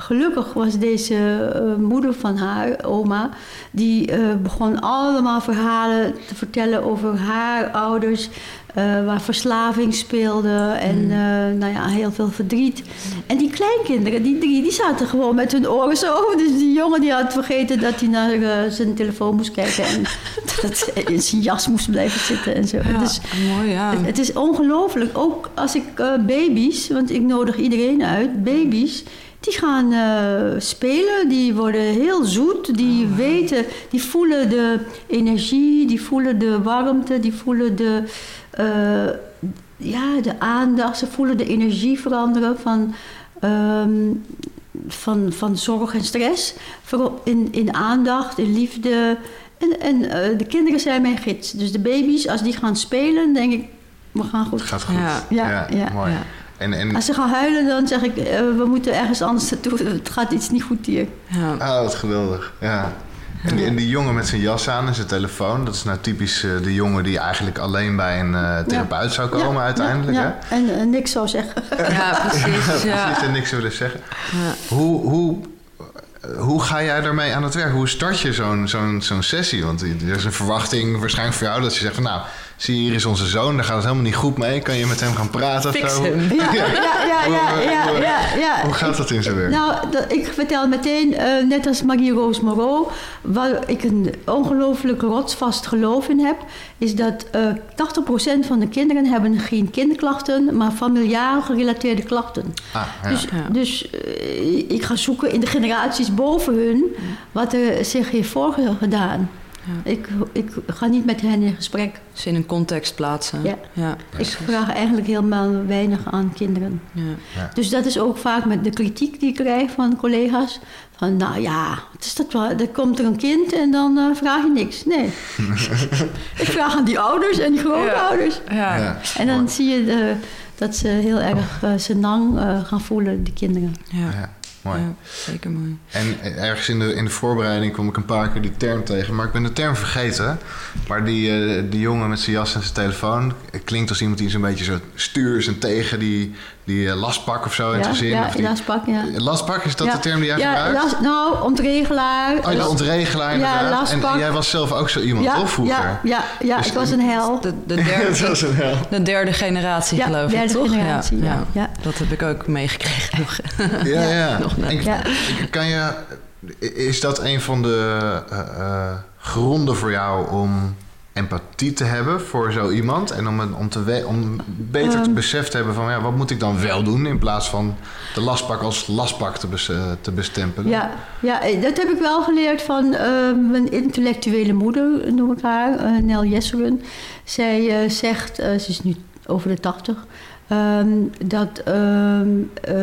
S4: gelukkig was deze uh, moeder van haar, oma, die uh, begon allemaal verhalen te vertellen over haar ouders, uh, waar verslaving speelde en mm. nou ja, heel veel verdriet. En die kleinkinderen, die drie, die zaten gewoon met hun oren zo. Dus die jongen die had vergeten dat hij naar zijn telefoon moest kijken en dat hij in zijn jas moest blijven zitten en zo.
S2: Ja, dus, mooi, ja.
S4: Het, het is ongelooflijk. Ook als ik baby's, want ik nodig iedereen uit, baby's die gaan uh, spelen, die worden heel zoet, die oh. weten, die voelen de energie, die voelen de warmte, die voelen de, uh, ja, de aandacht, ze voelen de energie veranderen van, um, van, van zorg en stress. In, in aandacht, in liefde. En, en uh, de kinderen zijn mijn gids. Dus de baby's, als die gaan spelen, denk ik, we gaan goed.
S1: Het gaat goed.
S4: Ja, ja, ja, ja
S1: mooi. En, en...
S4: Als ze gaan huilen, dan zeg ik, uh, we moeten ergens anders naartoe. Het gaat iets niet goed hier.
S1: Ja. Ah, wat geweldig. Ja. En die, en die, jongen met zijn jas aan en zijn telefoon, dat is nou typisch uh, de jongen die eigenlijk alleen bij een uh, therapeut zou komen ja, uiteindelijk.
S4: Ja,
S1: hè?
S4: En niks zou zeggen.
S2: Ja, precies.
S1: ja, precies en niks willen zeggen. Hoe, hoe, hoe ga jij daarmee aan het werk? Hoe start je zo'n zo'n zo'n sessie? Want er is een verwachting waarschijnlijk voor jou dat je zegt van nou zie je, hier is onze zoon, daar gaat het helemaal niet goed mee. Kan je met hem gaan praten?
S2: Fix
S1: of
S2: hem.
S4: Ja, ja, ja, ja, ja, ja,
S1: Hoe gaat dat in zijn werk?
S4: Nou, ik vertel meteen, uh, net als Marie-Roos Moreau... waar ik een ongelooflijk rotsvast geloof in heb... is dat uh, eh, 80% van de kinderen hebben geen kinderklachten... maar familiaal gerelateerde klachten.
S1: Ah, ja.
S4: Dus, dus uh, ik ga zoeken in de generaties boven hun... wat er zich heeft voorgedaan.
S2: Ja.
S4: Ik, ik ga niet met hen in gesprek.
S2: Ze in een context plaatsen.
S4: Ja.
S2: ja
S4: Ik vraag eigenlijk helemaal weinig aan kinderen.
S2: Ja.
S4: Dus dat is ook vaak met de kritiek die ik krijg van collega's. Van nou ja, wat is dat wel? Er komt er een kind en dan eh, vraag je niks. Nee. ik vraag aan die ouders en die grootouders.
S2: Ja.
S1: Ja.
S4: En dan
S1: Mooi.
S4: zie je de, dat ze heel erg uh, senang uh, gaan voelen, die kinderen.
S2: Ja.
S1: Ja, mooi.
S2: Ja, zeker mooi.
S1: En ergens in de, in de voorbereiding kwam ik een paar keer die term tegen, maar ik ben de term vergeten. Maar die, uh, die jongen met zijn jas en zijn telefoon klinkt als iemand die zo'n beetje zo stuurs en tegen die, die uh, lastpak of zo in
S4: ja,
S1: het gezin.
S4: Ja,
S1: of die,
S4: lastpak, ja.
S1: Lastpak, is dat
S4: ja,
S1: de term die jij
S4: ja,
S1: gebruikt?
S4: Last, nou, ontregelaar.
S1: Oh, ja, ontregelaar
S4: Ja, lastpak.
S1: En jij was zelf ook zo iemand,
S4: ja,
S1: toch, vroeger?
S4: Ja, ja, ja
S1: Dus
S4: ik was een hel.
S2: De, de, derde,
S1: was een hel.
S2: de derde generatie,
S4: Ja,
S2: geloof
S4: derde
S2: ik, toch?
S4: generatie, ja, ja.
S2: Dat heb ik ook meegekregen nog.
S1: Ja, ja.
S2: Nog net.
S1: En
S4: Ja.
S1: Kan je, is dat een van de eh, eh, gronden voor jou om empathie te hebben voor zo iemand? En om, om, te om beter te
S4: Ehm.
S1: besef te hebben van ja, wat moet ik dan wel doen in plaats van de lastpak als lastpak te, bes- eh, te bestempelen?
S4: Ja, ja, eh, dat heb ik wel geleerd van eh, mijn intellectuele moeder, noem ik haar, eh, Nel Jesseren. Zij zegt, ze is nu over de tachtig, ehm, dat ehm, eh,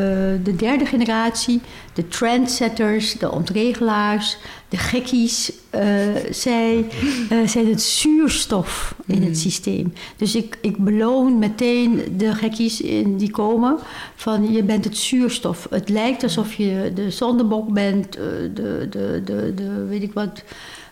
S4: de derde generatie, de trendsetters, de ontregelaars, de gekkies, eh, zij eh, zijn het zuurstof in het systeem. Dus ik, ik beloon meteen de gekkies in die komen van je bent het zuurstof. Het lijkt alsof je de zondebok bent, de, de, de, de weet ik wat,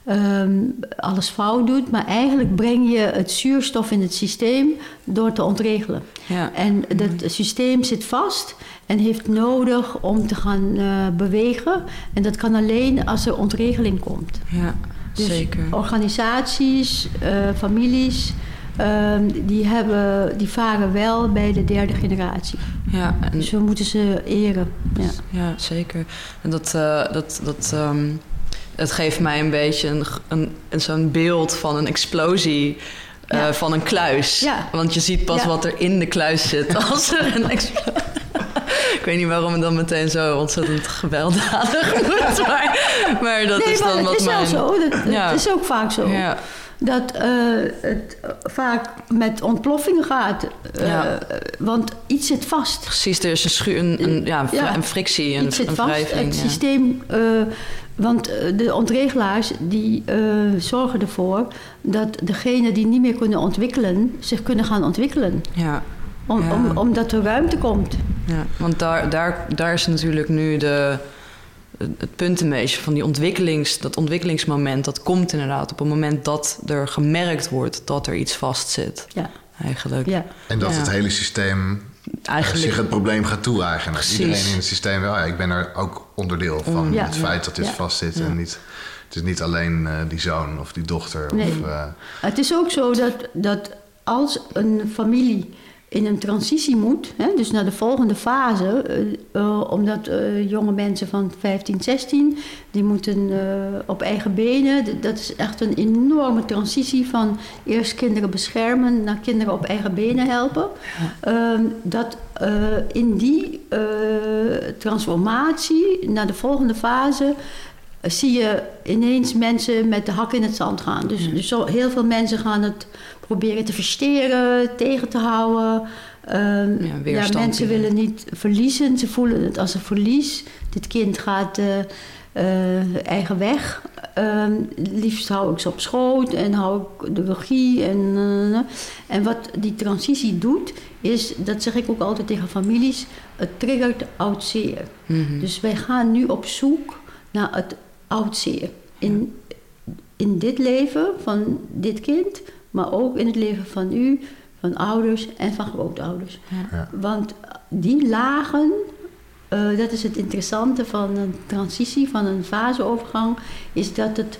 S4: ehm, alles fout doet. Maar eigenlijk breng je het zuurstof in het systeem door te ontregelen.
S2: Ja.
S4: En dat systeem zit vast en heeft nodig om te gaan eh, bewegen. En dat kan alleen als er ontregeling komt.
S2: ja,
S4: Dus
S2: zeker.
S4: organisaties, eh, families, ehm, die, hebben, die varen wel bij de derde generatie.
S2: Ja, en,
S4: Dus we moeten ze eren. Ja.
S2: ja zeker. En dat, eh, dat, dat ehm, het geeft mij een beetje een, een, een zo'n beeld van een explosie. eh, van een kluis.
S4: Ja.
S2: Want je ziet pas
S4: Ja.
S2: wat er in de kluis zit als er een explosie. Ik weet niet waarom het dan meteen zo ontzettend gewelddadig moet. Maar, maar dat
S4: nee,
S2: is
S4: maar
S2: dan
S4: het
S2: wat
S4: is wel
S2: mijn...
S4: zo. Dat. Het is ook vaak zo. Dat eh, het vaak met ontploffingen gaat. Eh,
S2: Ja.
S4: Want iets zit vast.
S2: precies. Er is een, schu- een, een, ja, een, vri-
S4: Ja.
S2: een frictie, een,
S4: iets zit
S2: een
S4: vast.
S2: wrijving.
S4: Het
S2: ja.
S4: systeem... eh, want de ontregelaars die zorgen ervoor dat degenen die niet meer kunnen ontwikkelen, zich kunnen gaan ontwikkelen.
S2: Ja,
S4: Om, om, omdat er ruimte komt.
S2: ja, want daar, daar, daar is natuurlijk nu de, het punt een beetje van die ontwikkelings, dat ontwikkelingsmoment. Dat komt inderdaad op het moment dat er gemerkt wordt dat er iets vastzit.
S4: Ja,
S2: Eigenlijk.
S4: ja.
S1: En dat
S2: Ja.
S1: het hele systeem
S2: Eigenlijk
S1: zich het probleem gaat toe-eigenen. Iedereen in het systeem wel. Ja, ik ben er ook onderdeel van.
S2: Mm.
S4: Ja.
S1: Het feit dat dit
S4: Ja.
S1: vastzit.
S2: Ja.
S1: En niet, het is niet alleen eh, die zoon of die dochter.
S4: Nee.
S1: Of, eh,
S4: Het is ook zo dat, dat als een familie in een transitie moet, hè, dus naar de volgende fase, eh, eh, omdat eh, jonge mensen van 15, 16, die moeten op eigen benen. Dat is echt een enorme transitie van eerst kinderen beschermen naar kinderen op eigen benen helpen. Ehm, dat in die transformatie naar de volgende fase zie je ineens mensen met de hak in het zand gaan. Dus, dus zo, heel veel mensen gaan het proberen te versteren, tegen te houden. Ehm,
S2: Ja, weerstand
S4: mensen willen niet verliezen. Ze voelen het als een verlies. Dit kind gaat eh, eigen weg. Ehm, liefst hou ik ze op schoot en hou ik de regie. En, eh, en wat die transitie doet, is, dat zeg ik ook altijd tegen families, het triggert oud zeer.
S2: Mhm.
S4: Dus wij gaan nu op zoek naar het oud zeer. In, in dit leven van dit kind, maar ook in het leven van u, van ouders en van grootouders.
S1: Ja.
S4: Want die lagen, eh, dat is het interessante van een transitie, van een faseovergang, is dat het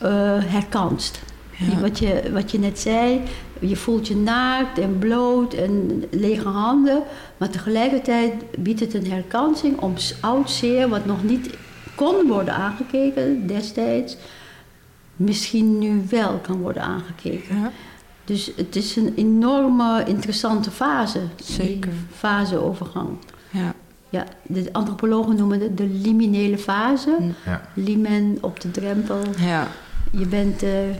S4: eh, herkanst.
S2: Ja.
S4: Wat, je, wat je net zei, je voelt je naakt en bloot en lege handen. Maar tegelijkertijd biedt het een herkansing om oud zeer, wat nog niet kon worden aangekeken destijds, misschien nu wel kan worden aangekeken.
S2: Ja.
S4: Dus het is een enorme interessante fase,
S2: Zeker.
S4: die faseovergang.
S2: Ja.
S4: Ja, de antropologen noemen het de liminele fase.
S2: Mm.
S1: ja.
S4: Limen op de drempel.
S2: Ja.
S4: je bent er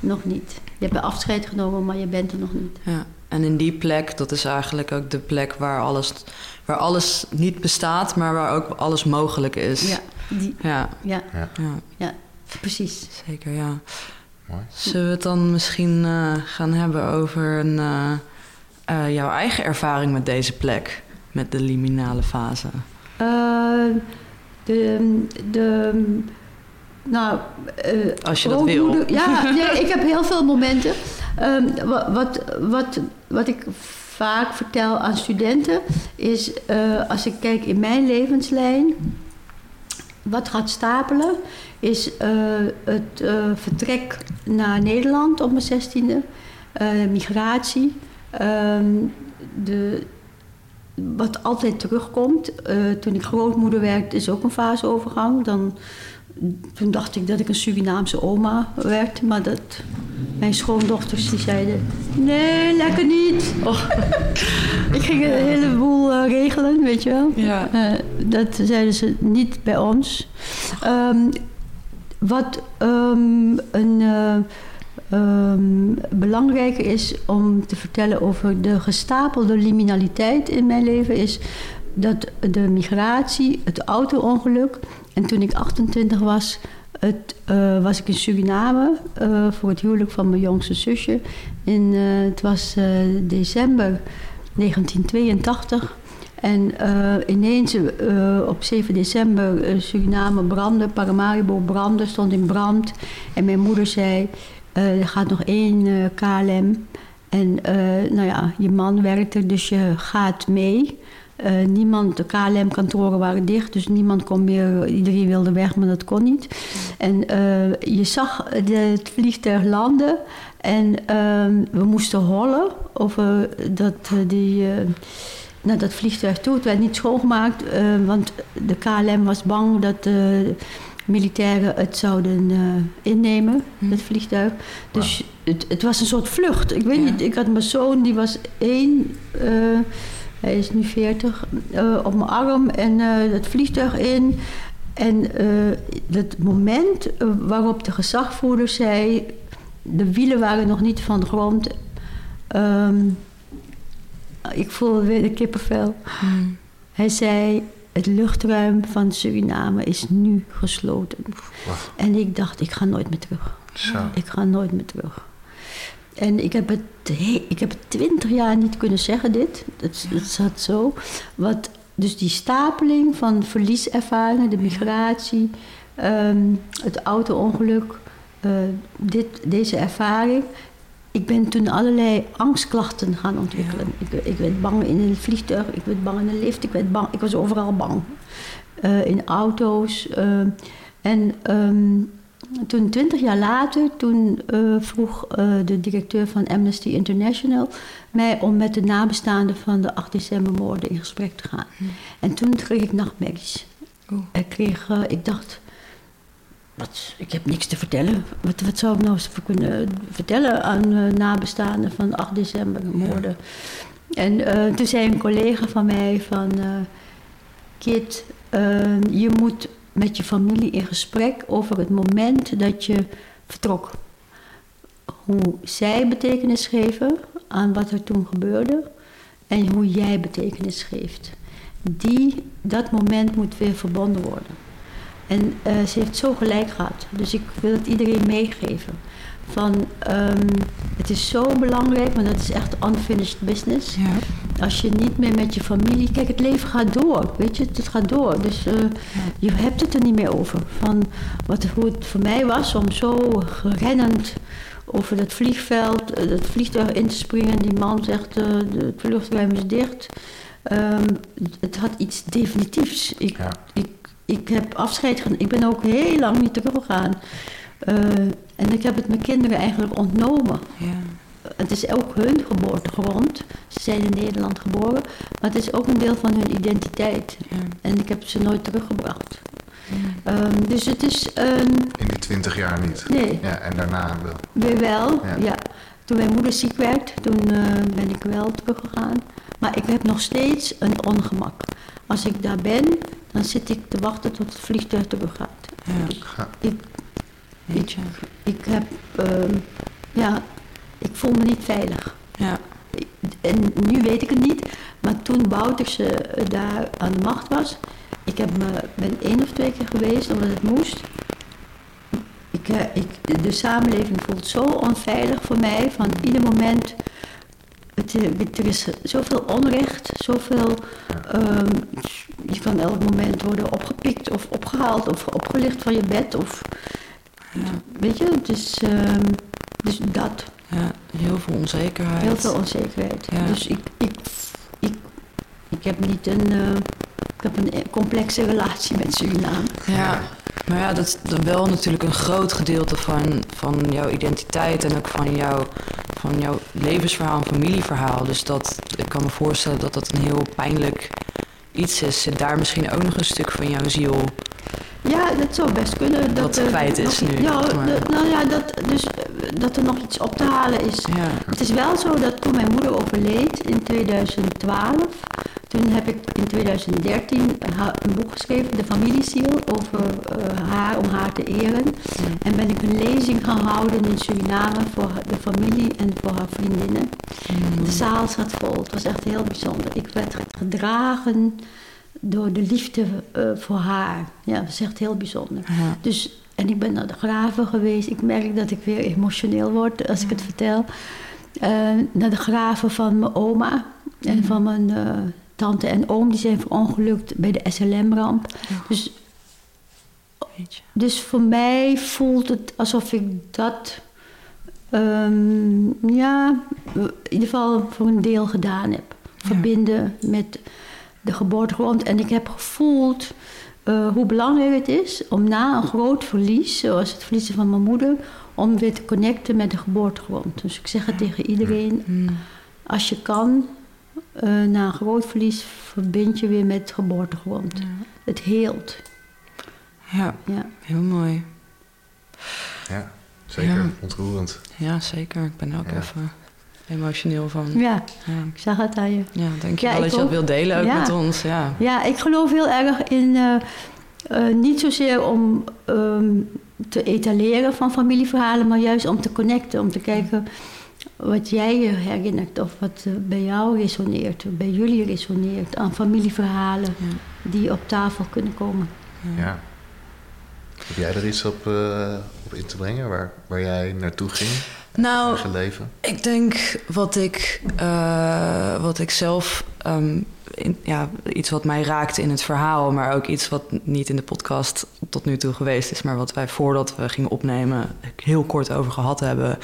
S4: nog niet. Je hebt afscheid genomen, maar je bent er nog niet.
S2: Ja. En in die plek, dat is eigenlijk ook de plek waar alles, waar alles niet bestaat, maar waar ook alles mogelijk is.
S4: Ja, die,
S2: ja.
S4: ja,
S1: Ja.
S2: ja.
S4: Precies.
S2: zeker, ja.
S1: Mooi.
S2: Zullen we het dan misschien eh, gaan hebben over een, eh, eh, jouw eigen ervaring met deze plek, met de liminale fase?
S4: Eh, de, de, nou,
S2: Als je dat wil.
S4: Ja, nee, ik heb heel veel momenten. Ehm, wa- wat, wat, wat ik vaak vertel aan studenten is, eh, als ik kijk in mijn levenslijn, wat gaat stapelen, is eh, het eh, vertrek naar Nederland op mijn zestiende, eh migratie, ehm, de, wat altijd terugkomt. toen ik grootmoeder werd, is ook een faseovergang. Dan, toen dacht ik dat ik een Surinaamse oma werd, maar dat, mijn schoondochters die zeiden: Nee, lekker niet. ik ging een heleboel regelen, weet je wel.
S2: Ja.
S4: Dat zeiden ze niet bij ons. Ehm, wat ehm, een eh, ehm, belangrijker is om te vertellen over de gestapelde liminaliteit in mijn leven, is dat de migratie, het auto-ongeluk. En toen ik 28 was, eh, was ik in Suriname eh, voor het huwelijk van mijn jongste zusje. In, het was december 1982. En eh, ineens eh, op 7 december eh, Suriname brandde, Paramaribo brandde, stond in brand. En mijn moeder zei, er gaat nog één KLM. En nou ja, je man werkt er, dus je gaat mee. Niemand, de KLM-kantoren waren dicht, dus niemand kon meer. Iedereen wilde weg, maar dat kon niet. En je zag de, het vliegtuig landen en ehm, we moesten hollen over dat, die, naar dat vliegtuig toe. Het werd niet schoongemaakt, eh, want de KLM was bang dat de militairen het zouden eh, innemen,
S2: Hm.
S4: het vliegtuig. Dus het, het was een soort vlucht. Ik weet
S2: Ja.
S4: niet, ik had mijn zoon, die was één. eh, hij is nu 40, eh, op mijn arm en het vliegtuig in. En het moment waarop de gezagvoerder zei... de wielen waren nog niet van de grond. Ehm, ik voel weer de kippenvel.
S2: Hmm.
S4: Hij zei, het luchtruim van Suriname is nu gesloten. En ik dacht, ik ga nooit meer terug.
S1: Zo.
S4: Ik ga nooit meer terug. En ik heb het, he- ik heb het twintig jaar niet kunnen zeggen, dit. Het, het zat zo. Wat, dus die stapeling van verlieservaringen, de migratie, ehm, het auto-ongeluk, eh, dit, deze ervaring. Ik ben toen allerlei angstklachten gaan ontwikkelen. Ik, ik werd bang in een vliegtuig, ik werd bang in een lift, ik, werd bang, ik was overal bang. Eh, in auto's. eh, en ehm, toen, twintig jaar later, toen eh, vroeg de directeur van Amnesty International mij om met de nabestaanden van de 8 decembermoorden in gesprek te gaan. En toen kreeg ik nachtmerries.
S2: Oeh.
S4: Ik, kreeg, ik dacht, wat, ik heb niks te vertellen. Wat, wat zou ik nou eens kunnen vertellen aan eh, nabestaanden van de 8 decembermoorden? En eh, toen zei een collega van mij van... eh, Kit, eh, je moet met je familie in gesprek over het moment dat je vertrok. Hoe zij betekenis geven aan wat er toen gebeurde en hoe jij betekenis geeft. Die, dat moment moet weer verbonden worden. En eh, ze heeft zo gelijk gehad. Dus ik wil het iedereen meegeven. Van, ehm, het is zo belangrijk, maar dat is echt unfinished business.
S2: Ja.
S4: Als je niet meer met je familie... Kijk, het leven gaat door, weet je. Het gaat door. Dus eh, je hebt het er niet meer over. Van wat, hoe het voor mij was om zo rennend over dat vliegveld... eh, dat vliegtuig in te springen. Die man zegt, de het luchtruim is dicht. Ehm, het had iets definitiefs. Ik,
S1: Ja.
S4: ik, ik heb afscheid genomen. Ik ben ook heel lang niet teruggegaan. Eh, en ik heb het mijn kinderen eigenlijk ontnomen.
S2: Ja.
S4: Het is ook hun geboortegrond. Ze zijn in Nederland geboren. Maar het is ook een deel van hun identiteit.
S2: Ja.
S4: En ik heb ze nooit teruggebracht. Ehm, dus het is een...
S1: In die twintig jaar niet.
S4: Nee,
S1: Ja, en daarna wel.
S4: weer wel.
S1: Ja.
S4: Ja. Toen mijn moeder ziek werd, toen eh, ben ik wel teruggegaan. Maar ik heb nog steeds een ongemak. Als ik daar ben, dan zit ik te wachten tot het vliegtuig teruggaat.
S2: Ja.
S1: Ga-
S4: Ik,
S2: Weet je.
S4: Ik heb, ehm, ja, ik voel me niet veilig.
S2: Ja.
S4: En nu weet ik het niet, maar toen Bouterse eh, daar aan de macht was, ik heb me, ben één of twee keer geweest omdat het moest. Ik, eh, ik, de samenleving voelt zo onveilig voor mij, van ieder moment. Het, er is zoveel onrecht, zoveel. ehm, je kan elk moment worden opgepikt of opgehaald of opgelicht van je bed. Of. Weet je, dus, ehm, dus dat.
S2: ja, heel veel onzekerheid.
S4: Heel veel onzekerheid.
S2: Ja.
S4: Dus ik, ik, ik, ik heb niet een, eh, ik heb een complexe relatie met Suriname.
S2: Ja, maar ja, dat is wel natuurlijk een groot gedeelte van, van jouw identiteit en ook van jouw, van jouw levensverhaal en familieverhaal. Dus dat, ik kan me voorstellen dat dat een heel pijnlijk iets is. Zit daar misschien ook nog een stuk van jouw ziel?
S4: Ja, dat zou best kunnen. Dat
S2: Wat
S4: er
S2: kwijt is
S4: nog-
S2: nu,
S4: Ja, dat- nou ja, dat, dus, eh, dat er nog iets op te halen is.
S2: Ja,
S4: Het is wel zo dat toen mijn moeder overleed in 2012, toen heb ik in 2013 ha- een boek geschreven, De Familieziel, over eh, haar, om haar te eren. En ben ik een lezing gaan houden in Suriname voor de familie en voor haar vriendinnen. De zaal zat vol, het was echt heel bijzonder. Ik werd gedragen door de liefde eh, voor haar. Ja, dat is echt heel bijzonder.
S2: ja,
S4: Dus, en ik ben naar de graven geweest. Ik merk dat ik weer emotioneel word als ik het vertel. Eh, naar de graven van mijn oma en van mijn tante en oom. Die zijn verongelukt bij de SLM-ramp. Dus, dus voor mij voelt het alsof ik dat... ehm, ja, in ieder geval voor een deel gedaan heb. Verbinden met de geboortegrond. En ik heb gevoeld eh, hoe belangrijk het is om na een groot verlies, zoals het verliezen van mijn moeder, om weer te connecten met de geboortegrond. Dus ik zeg het tegen iedereen,
S2: Mm.
S4: als je kan, eh, na een groot verlies, verbind je weer met geboortegrond. Het heelt.
S2: Ja,
S4: Ja.
S2: heel mooi.
S1: Ja, zeker.
S2: Ja.
S1: Ontroerend.
S2: Ja, zeker. Ik ben er ook
S1: Ja.
S2: even emotioneel van.
S4: ja,
S2: Ja,
S4: ik zag het aan je.
S2: ja denk je
S4: Ja,
S2: wel dat je dat wilt delen ook
S4: Ja.
S2: met ons? Ja.
S4: Ja, ik geloof heel erg in. eh, eh, niet zozeer om ehm, te etaleren van familieverhalen, maar juist om te connecten. Om te kijken wat jij je herinnert of wat eh, bij jou resoneert, bij jullie resoneert aan familieverhalen
S2: Ja.
S4: die op tafel kunnen komen.
S1: Ja. Heb jij er iets op, eh, op in te brengen waar, waar jij naartoe ging in
S2: Nou,
S1: leven?
S2: Ik denk wat ik, eh, wat ik zelf, ehm, in, ja, iets wat mij raakte in het verhaal, maar ook iets wat niet in de podcast tot nu toe geweest is, maar wat wij voordat we gingen opnemen heel kort over gehad hebben,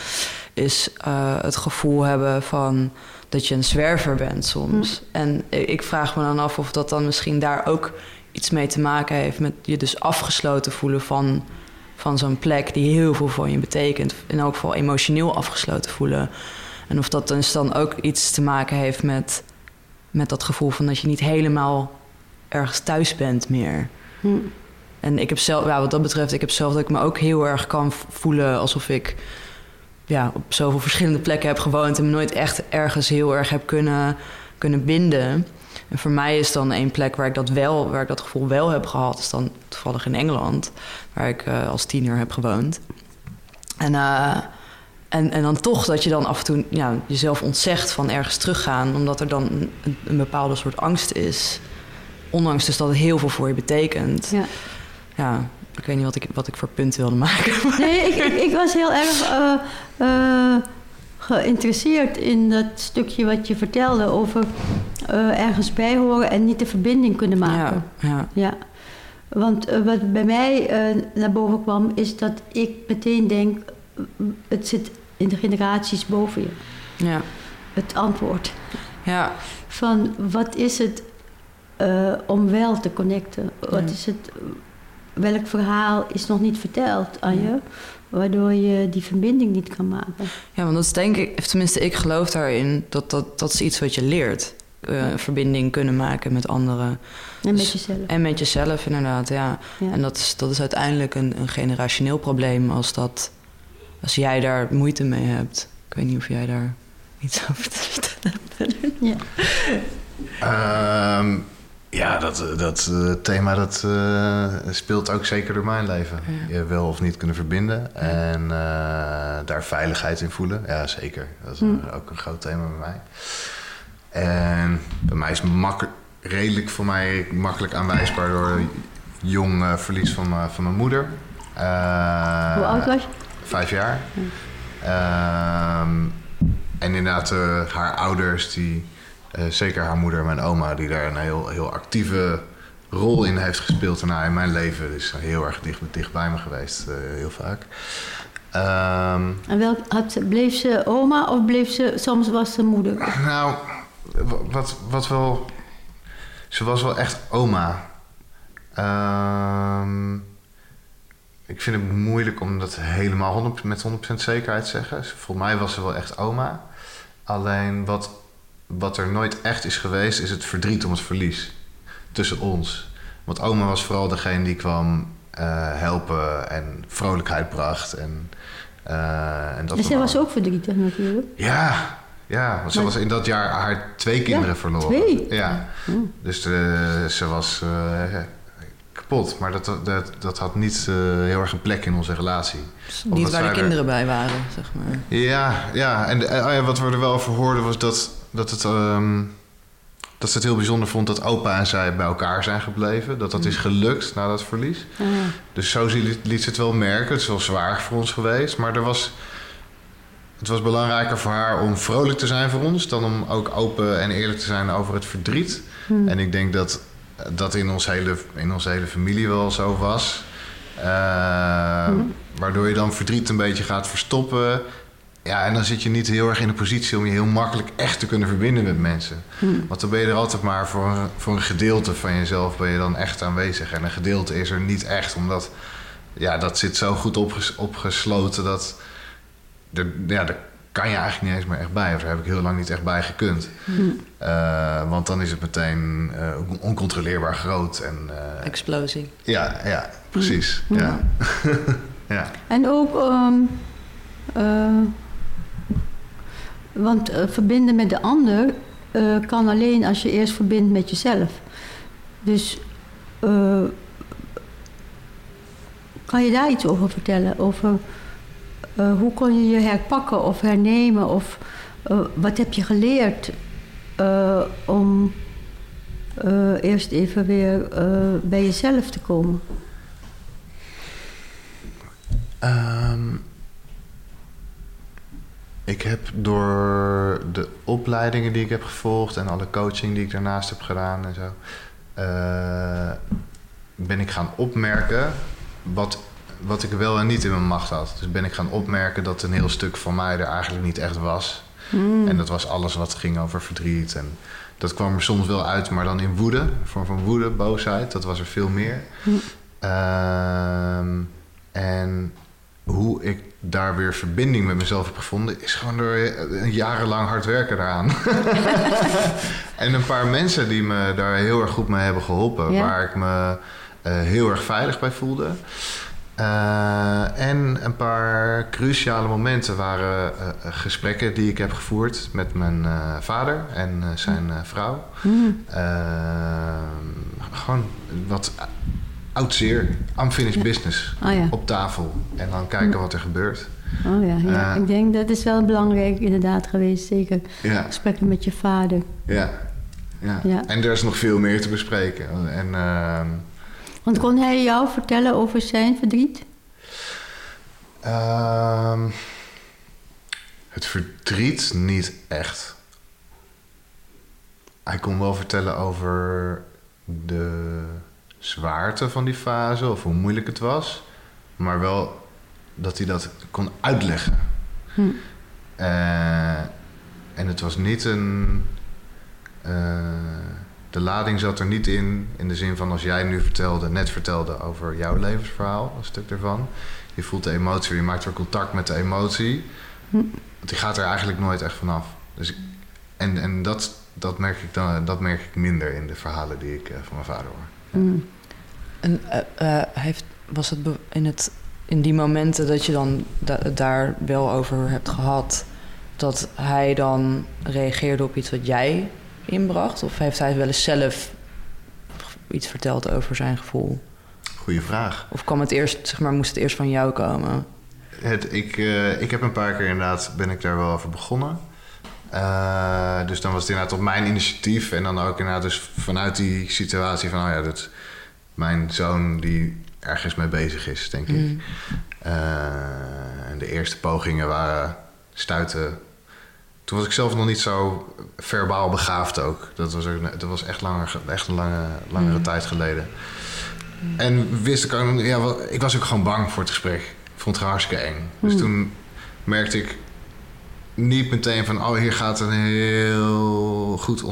S2: is eh, het gevoel hebben van dat je een zwerver bent soms. En ik vraag me dan af of dat dan misschien daar ook iets mee te maken heeft met je dus afgesloten voelen van van zo'n plek die heel veel voor je betekent. In elk geval emotioneel afgesloten voelen. En of dat dus dan ook iets te maken heeft met, met dat gevoel van dat je niet helemaal ergens thuis bent meer.
S4: Hm.
S2: En ik heb zelf, ja, wat dat betreft, ik heb zelf dat ik me ook heel erg kan voelen alsof ik ja, op zoveel verschillende plekken heb gewoond en me nooit echt ergens heel erg heb kunnen, kunnen binden. En voor mij is dan één plek waar ik dat wel, waar ik dat gevoel wel heb gehad, is dan toevallig in Engeland, waar ik eh, als tiener heb gewoond. En, eh, en, en dan toch dat je dan af en toe ja, jezelf ontzegt van ergens teruggaan, omdat er dan een, een bepaalde soort angst is. Ondanks dus dat het heel veel voor je betekent.
S4: Ja.
S2: Ja, ik weet niet wat ik, wat ik voor punt wilde maken.
S4: Nee, ik, ik, ik was heel erg eh, geïnteresseerd in dat stukje wat je vertelde over eh, ergens bij horen en niet de verbinding kunnen maken.
S2: Ja, ja,
S4: Ja, want eh, wat bij mij eh, naar boven kwam, is dat ik meteen denk: het zit in de generaties boven je.
S2: ja,
S4: Het antwoord
S2: ja,
S4: van wat is het om wel te connecten? Wat
S2: Ja.
S4: is het? Welk verhaal is nog niet verteld aan je, waardoor je die verbinding niet kan maken?
S2: ja, want dat is denk ik, of tenminste, ik geloof daarin dat dat, dat is iets wat je leert. Eh, verbinding kunnen maken met anderen.
S4: En met
S2: Dus-
S4: jezelf.
S2: En met jezelf, inderdaad, ja.
S4: Ja.
S2: En dat is, dat is uiteindelijk een, een generationeel probleem als, dat, als jij daar moeite mee hebt. Ik weet niet of jij daar iets over te vertellen hebt.
S4: Ja.
S1: Ehm, Ja, dat, eh, dat eh, thema dat, eh, speelt ook zeker door mijn leven. Je wel of niet kunnen verbinden en daar veiligheid in voelen. Ja, zeker. Dat is eh, ook een groot thema bij mij. En bij mij is makkelijk, redelijk voor mij makkelijk aanwijsbaar door jong verlies van, mijn- van mijn moeder.
S4: Hoe oud was je?
S1: Vijf jaar. Ehm, en inderdaad, haar ouders, die, zeker haar moeder en mijn oma, die daar een heel, heel actieve rol in heeft gespeeld daarna in mijn leven. Dus heel erg dicht, dicht bij me geweest, eh, heel vaak. Ehm,
S4: En welk, had, bleef ze oma of bleef ze, soms was ze moeder?
S1: nou, wat, wat wel. Ze was wel echt oma. Ehm, ik vind het moeilijk om dat helemaal 100, met 100% zekerheid te zeggen. Volgens mij was ze wel echt oma. Alleen wat, wat er nooit echt is geweest, is het verdriet om het verlies tussen ons. Want oma was vooral degene die kwam eh, helpen en vrolijkheid bracht. En, eh, en dat
S4: En zij was ook verdrietig natuurlijk.
S1: ja, ja, want ze
S4: Maar-
S1: was in dat jaar haar twee kinderen
S4: Ja,
S1: verloren.
S4: twee?
S1: Ja,
S4: Hmm.
S1: dus eh, ze was eh, kapot. Maar dat, dat, dat had niet eh, heel erg een plek in onze relatie.
S2: Niet waar de
S1: er-
S2: kinderen bij waren, zeg maar.
S1: Ja, ja. en oh ja, wat we er wel over hoorden was dat, dat, het, ehm, dat ze het heel bijzonder vond dat opa en zij bij elkaar zijn gebleven. Dat dat is gelukt na dat verlies. Dus zo liet, liet ze het wel merken. Het is wel zwaar voor ons geweest. Maar er was, het was belangrijker voor haar om vrolijk te zijn voor ons... dan om ook open en eerlijk te zijn over het verdriet.
S4: Hmm.
S1: En ik denk dat dat in, ons hele, in onze hele familie wel zo was. Eh,
S4: Hmm.
S1: Waardoor je dan verdriet een beetje gaat verstoppen. Ja, en dan zit je niet heel erg in de positie om je heel makkelijk echt te kunnen verbinden met mensen.
S4: Hmm.
S1: Want dan ben je er altijd maar voor een, voor een gedeelte van jezelf ben je dan echt aanwezig. En een gedeelte is er niet echt, omdat ja, dat zit zo goed opges- opgesloten dat er, ja, daar kan je eigenlijk niet eens meer echt bij. Of daar heb ik heel lang niet echt bij gekund. Eh, want dan is het meteen eh, oncontroleerbaar groot. En, eh,
S2: Explosie.
S1: ja, ja, precies. Ja. ja.
S4: En ook, ehm, eh, want eh, verbinden met de ander eh, kan alleen als je eerst verbindt met jezelf. Dus eh, kan je daar iets over vertellen? Over hoe kon je je herpakken of hernemen? Of wat heb je geleerd om eerst even weer bij jezelf te komen?
S1: Ehm, ik heb door de opleidingen die ik heb gevolgd en alle coaching die ik daarnaast heb gedaan en zo, eh, ben ik gaan opmerken wat, wat ik wel en niet in mijn macht had. Dus ben ik gaan opmerken dat een heel stuk van mij er eigenlijk niet echt was. En dat was alles wat ging over verdriet. En dat kwam er soms wel uit, maar dan in woede. Een vorm van woede, boosheid. Dat was er veel meer. Ehm, en hoe ik daar weer verbinding met mezelf heb gevonden... is gewoon door eh, jarenlang hard werken daaraan. en een paar mensen die me daar heel erg goed mee hebben geholpen.
S4: Ja.
S1: Waar ik me eh, heel erg veilig bij voelde. Eh, en een paar cruciale momenten waren gesprekken die ik heb gevoerd met mijn vader en zijn vrouw. Eh, gewoon wat oud zeer, unfinished business
S4: ja.
S1: op tafel. En dan kijken wat er gebeurt.
S4: Oh ja, ja.
S1: Eh.
S4: ik denk dat is wel belangrijk inderdaad geweest, zeker.
S1: Ja,
S4: Gesprekken met je vader.
S1: ja. Ja.
S4: Ja.
S1: En er is nog veel meer te bespreken. En ehm,
S4: Want kon hij jou vertellen over zijn verdriet?
S1: Ehm, het verdriet niet echt. Hij kon wel vertellen over de zwaarte van die fase of hoe moeilijk het was, maar wel dat hij dat kon uitleggen.
S4: Hm.
S1: Eh, en het was niet een. eh, de lading zat er niet in, in de zin van als jij nu vertelde, net vertelde over jouw levensverhaal, een stuk ervan. Je voelt de emotie, je maakt weer contact met de emotie.
S4: Hm.
S1: Want die gaat er eigenlijk nooit echt vanaf. Dus, ik- en en dat, dat, merk ik dan, dat merk ik minder in de verhalen die ik eh, van mijn vader hoor.
S4: Hm.
S2: En eh, eh, heeft, was het in, het in die momenten dat je dan da- daar wel over hebt gehad, dat hij dan reageerde op iets wat jij inbracht? Of heeft hij wel eens zelf iets verteld over zijn gevoel?
S1: Goeie vraag.
S2: Of kwam het eerst, zeg maar, moest het eerst van jou komen?
S1: Het, ik, eh, ik heb een paar keer inderdaad, ben ik daar wel over begonnen. Eh, dus dan was het inderdaad op mijn initiatief. En dan ook inderdaad dus vanuit die situatie van... oh ja, dat mijn zoon die ergens mee bezig is, denk ik.
S2: Mm.
S1: Eh, en de eerste pogingen waren stuiten. Toen was ik zelf nog niet zo verbaal begaafd ook. Dat was, ook, dat was echt, langer, echt een lange, langere
S2: Mm.
S1: tijd geleden. En wist ik ook, ja, ik was ook gewoon bang voor het gesprek. Ik vond het hartstikke eng. Dus
S4: Mm.
S1: toen merkte ik niet meteen van, oh, hier gaat een heel goed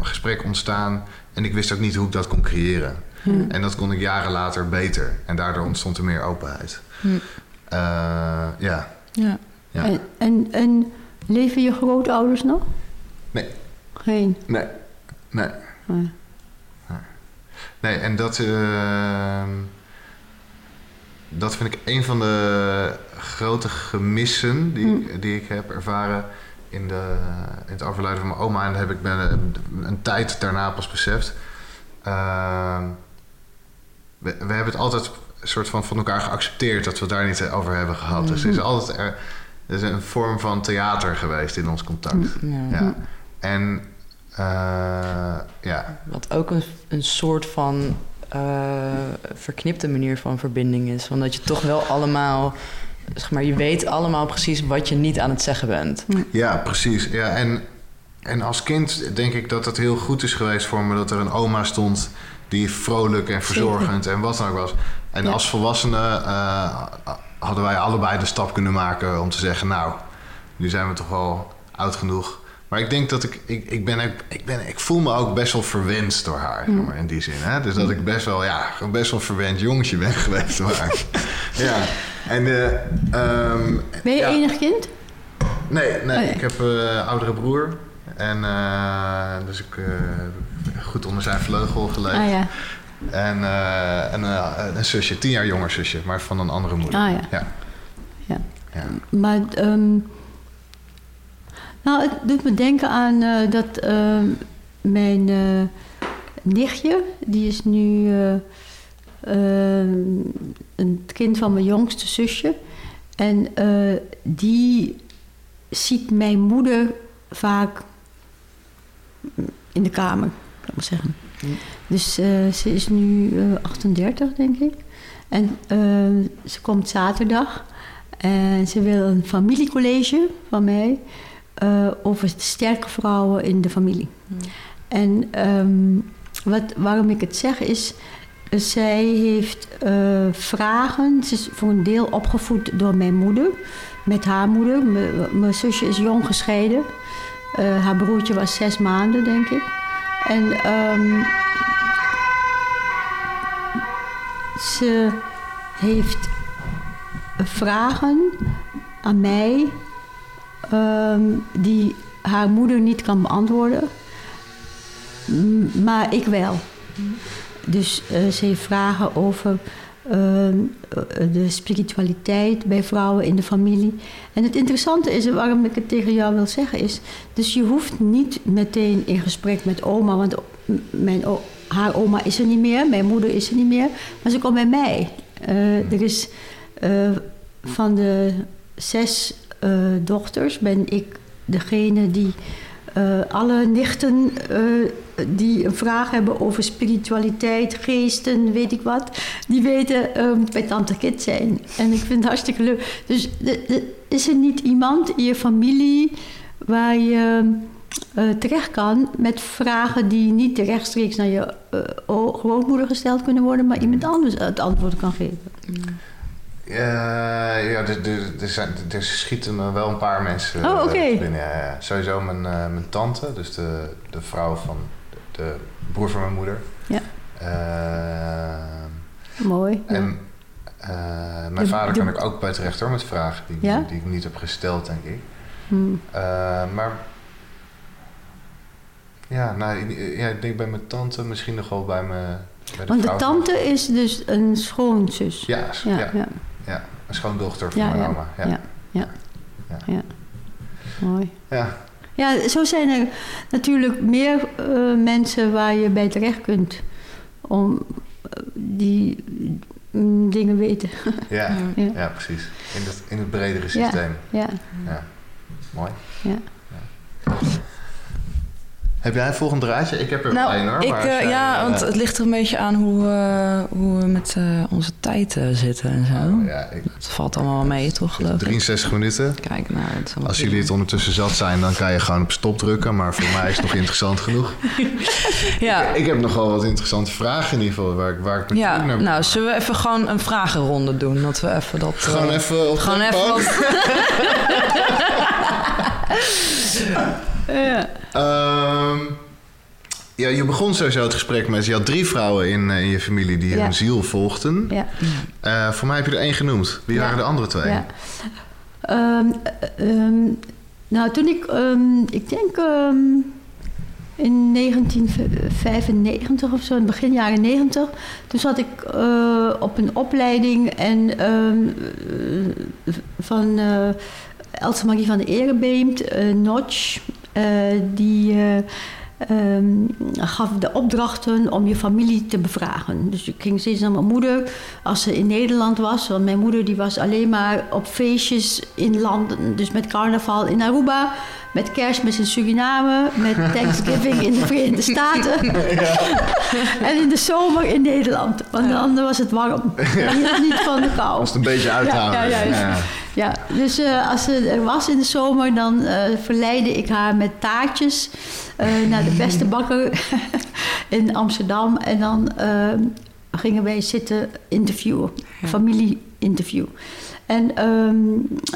S1: gesprek ontstaan. En ik wist ook niet hoe ik dat kon creëren.
S4: Hm.
S1: En dat kon ik jaren later beter. En daardoor ontstond er meer openheid.
S2: Hm.
S1: Eh, ja.
S2: Ja.
S1: ja.
S4: En, en, en leven je grootouders nog?
S1: Nee.
S4: Geen.
S1: Nee. Nee.
S4: Nee.
S1: Nee, en dat, ehm, dat vind ik een van de grote gemissen die, ik, die ik heb ervaren in, de, in het overlijden van mijn oma. En dat heb ik ben, een, een tijd daarna pas beseft. Ehm, we, we hebben het altijd een soort van van elkaar geaccepteerd dat we het daar niet over hebben gehad. Dus er is altijd er, er is een vorm van theater geweest in ons contact.
S2: Ja.
S1: Ja. En eh, ja,
S2: Wat ook een, een soort van eh, verknipte manier van verbinding is. Want dat je toch wel allemaal, zeg maar, je weet allemaal precies wat je niet aan het zeggen bent.
S1: ja precies. Ja, en, en als kind denk ik dat het heel goed is geweest voor me dat er een oma stond die vrolijk en verzorgend en wat dan ook was. En
S4: Ja.
S1: als volwassenen eh, hadden wij allebei de stap kunnen maken om te zeggen, nou, nu zijn we toch wel oud genoeg. Maar ik denk dat ik, ik, ik ben, ik ben, ik voel me ook best wel verwend door haar, zeg maar, in die zin. Hè? Dus dat ik best wel, ja, best wel verwend jongetje ben geweest door haar. ja. En eh, ehm,
S4: Ben je
S1: ja.
S4: enig kind?
S1: Nee, nee.
S4: Oh, ja.
S1: ik heb eh, een oudere broer. En eh, dus ik eh, goed onder zijn vleugel geleefd.
S4: Ah ja.
S1: En, eh, en eh, een zusje, tien jaar jonger zusje, maar van een andere moeder.
S4: Ah ja.
S1: ja.
S4: Ja.
S1: Ja.
S4: Maar ehm, nou, het doet me denken aan eh, dat ehm, mijn eh, nichtje, die is nu eh, ehm, een kind van mijn jongste zusje. En die ziet mijn moeder vaak in de kamer, kan ik maar zeggen. Dus ze is nu eh, 38, denk ik. En eh, ze komt zaterdag. En ze wil een familiecollege van mij eh, over sterke vrouwen in de familie. En ehm, wat, waarom ik het zeg is, zij heeft eh, vragen. Ze is voor een deel opgevoed door mijn moeder, met haar moeder. Mijn zusje is jong gescheiden. Eh, haar broertje was zes maanden, denk ik. En ehm, ze heeft vragen aan mij ehm, die haar moeder niet kan beantwoorden, maar ik wel. Dus eh, ze heeft vragen over ehm, eh, de spiritualiteit bij vrouwen in de familie. En het interessante is, waarom ik het tegen jou wil zeggen, is... dus je hoeft niet meteen in gesprek met oma... want mijn, haar oma is er niet meer, mijn moeder is er niet meer... maar ze komt bij mij. Eh, er is van de zes dochters ben ik degene die eh, alle nichten eh, die een vraag hebben over spiritualiteit, geesten, weet ik wat, die weten eh, bij Tante Kit zijn. En ik vind het hartstikke leuk. Dus is er niet iemand in je familie waar je eh, terecht kan met vragen die niet rechtstreeks naar je eh, o- grootmoeder gesteld kunnen worden, maar iemand anders het antwoord kan geven?
S1: Eh, ja, er, zijn, er schieten me wel een paar mensen
S4: Oh,
S1: eh, binnen. Ja, ja. Sowieso mijn, eh, mijn tante, dus de, de vrouw van de, de broer van mijn moeder.
S4: Ja.
S1: Eh,
S4: Mooi.
S1: en mijn
S4: De-
S1: vader
S4: de-
S1: kan ik ook bij terecht hoor, met vragen die,
S4: Ja?
S1: die ik niet heb gesteld, denk ik.
S4: Hmm.
S1: Maar ja, nou, ik- ja, ik denk bij mijn tante, misschien nog wel bij mijn bij de
S4: Want de tante is dus een schoonzus.
S1: Ja, ja,
S4: ja,
S1: ja.
S4: Ja.
S1: een schoondochter van mijn oma. Ja.
S4: ja. ja. Mooi.
S1: Ja.
S4: Ja, zo zijn er natuurlijk meer eh, mensen waar je bij terecht kunt om eh, die mm, dingen weten.
S1: Ja,
S4: Ja.
S1: ja. precies. In het, in het bredere
S4: Ja.
S1: systeem.
S4: ja,
S1: Ja. Mooi.
S4: ja.
S1: Heb jij een volgend draadje? Ik heb er
S2: Nou,
S1: één hoor.
S2: ik,
S1: maar
S2: eh, ja,
S1: eh,
S2: want het ligt er een beetje aan hoe, eh, hoe we met onze tijd zitten en zo.
S1: ja, ik,
S2: Het valt allemaal wel mee, toch, geloof ik?
S1: 63 minuten.
S2: Kijk, nou,
S1: Als jullie het ondertussen zat zijn, dan kan je gewoon op stop drukken. Maar voor mij is het nog interessant genoeg.
S2: Ja,
S1: Ik heb nog wel wat interessante vragen in ieder geval. Waar, ik- waar ik met
S2: ja
S1: naar ben.
S2: nou, zullen we even gewoon een vragenronde doen? Dat we even dat...
S1: Gewoon even op
S2: Gewoon even wat...
S4: Ja.
S1: Ehm, ja, je begon sowieso het gesprek met... Je had drie vrouwen in, eh, in je familie die
S4: Ja.
S1: hun ziel volgden.
S4: ja.
S1: Eh, voor mij heb je er één genoemd. Wie
S4: Ja.
S1: waren de andere twee?
S4: Ja. Ehm, eh, ehm, nou, toen ik, ik denk in 1995 of zo, in begin jaren 90, toen zat ik op een opleiding en van eh Else Marie van de Erebeemt, Notch, die eh, ehm, gaf de opdrachten om je familie te bevragen. Dus ik ging steeds naar mijn moeder als ze in Nederland was. Want mijn moeder die was alleen maar op feestjes in landen. Dus met carnaval in Aruba, met kerstmis in Suriname, met Thanksgiving in de Verenigde Staten. en in de zomer in Nederland. Want dan was het warm. Hield niet van de kou.
S1: Als het een beetje uithouden.
S4: Ja, ja, ja. Ja, dus eh, als ze er was in de zomer, dan eh, verleidde ik haar met taartjes eh, naar de beste bakker in Amsterdam. En dan gingen wij zitten interviewen,
S2: Ja.
S4: familie-interview. En ehm,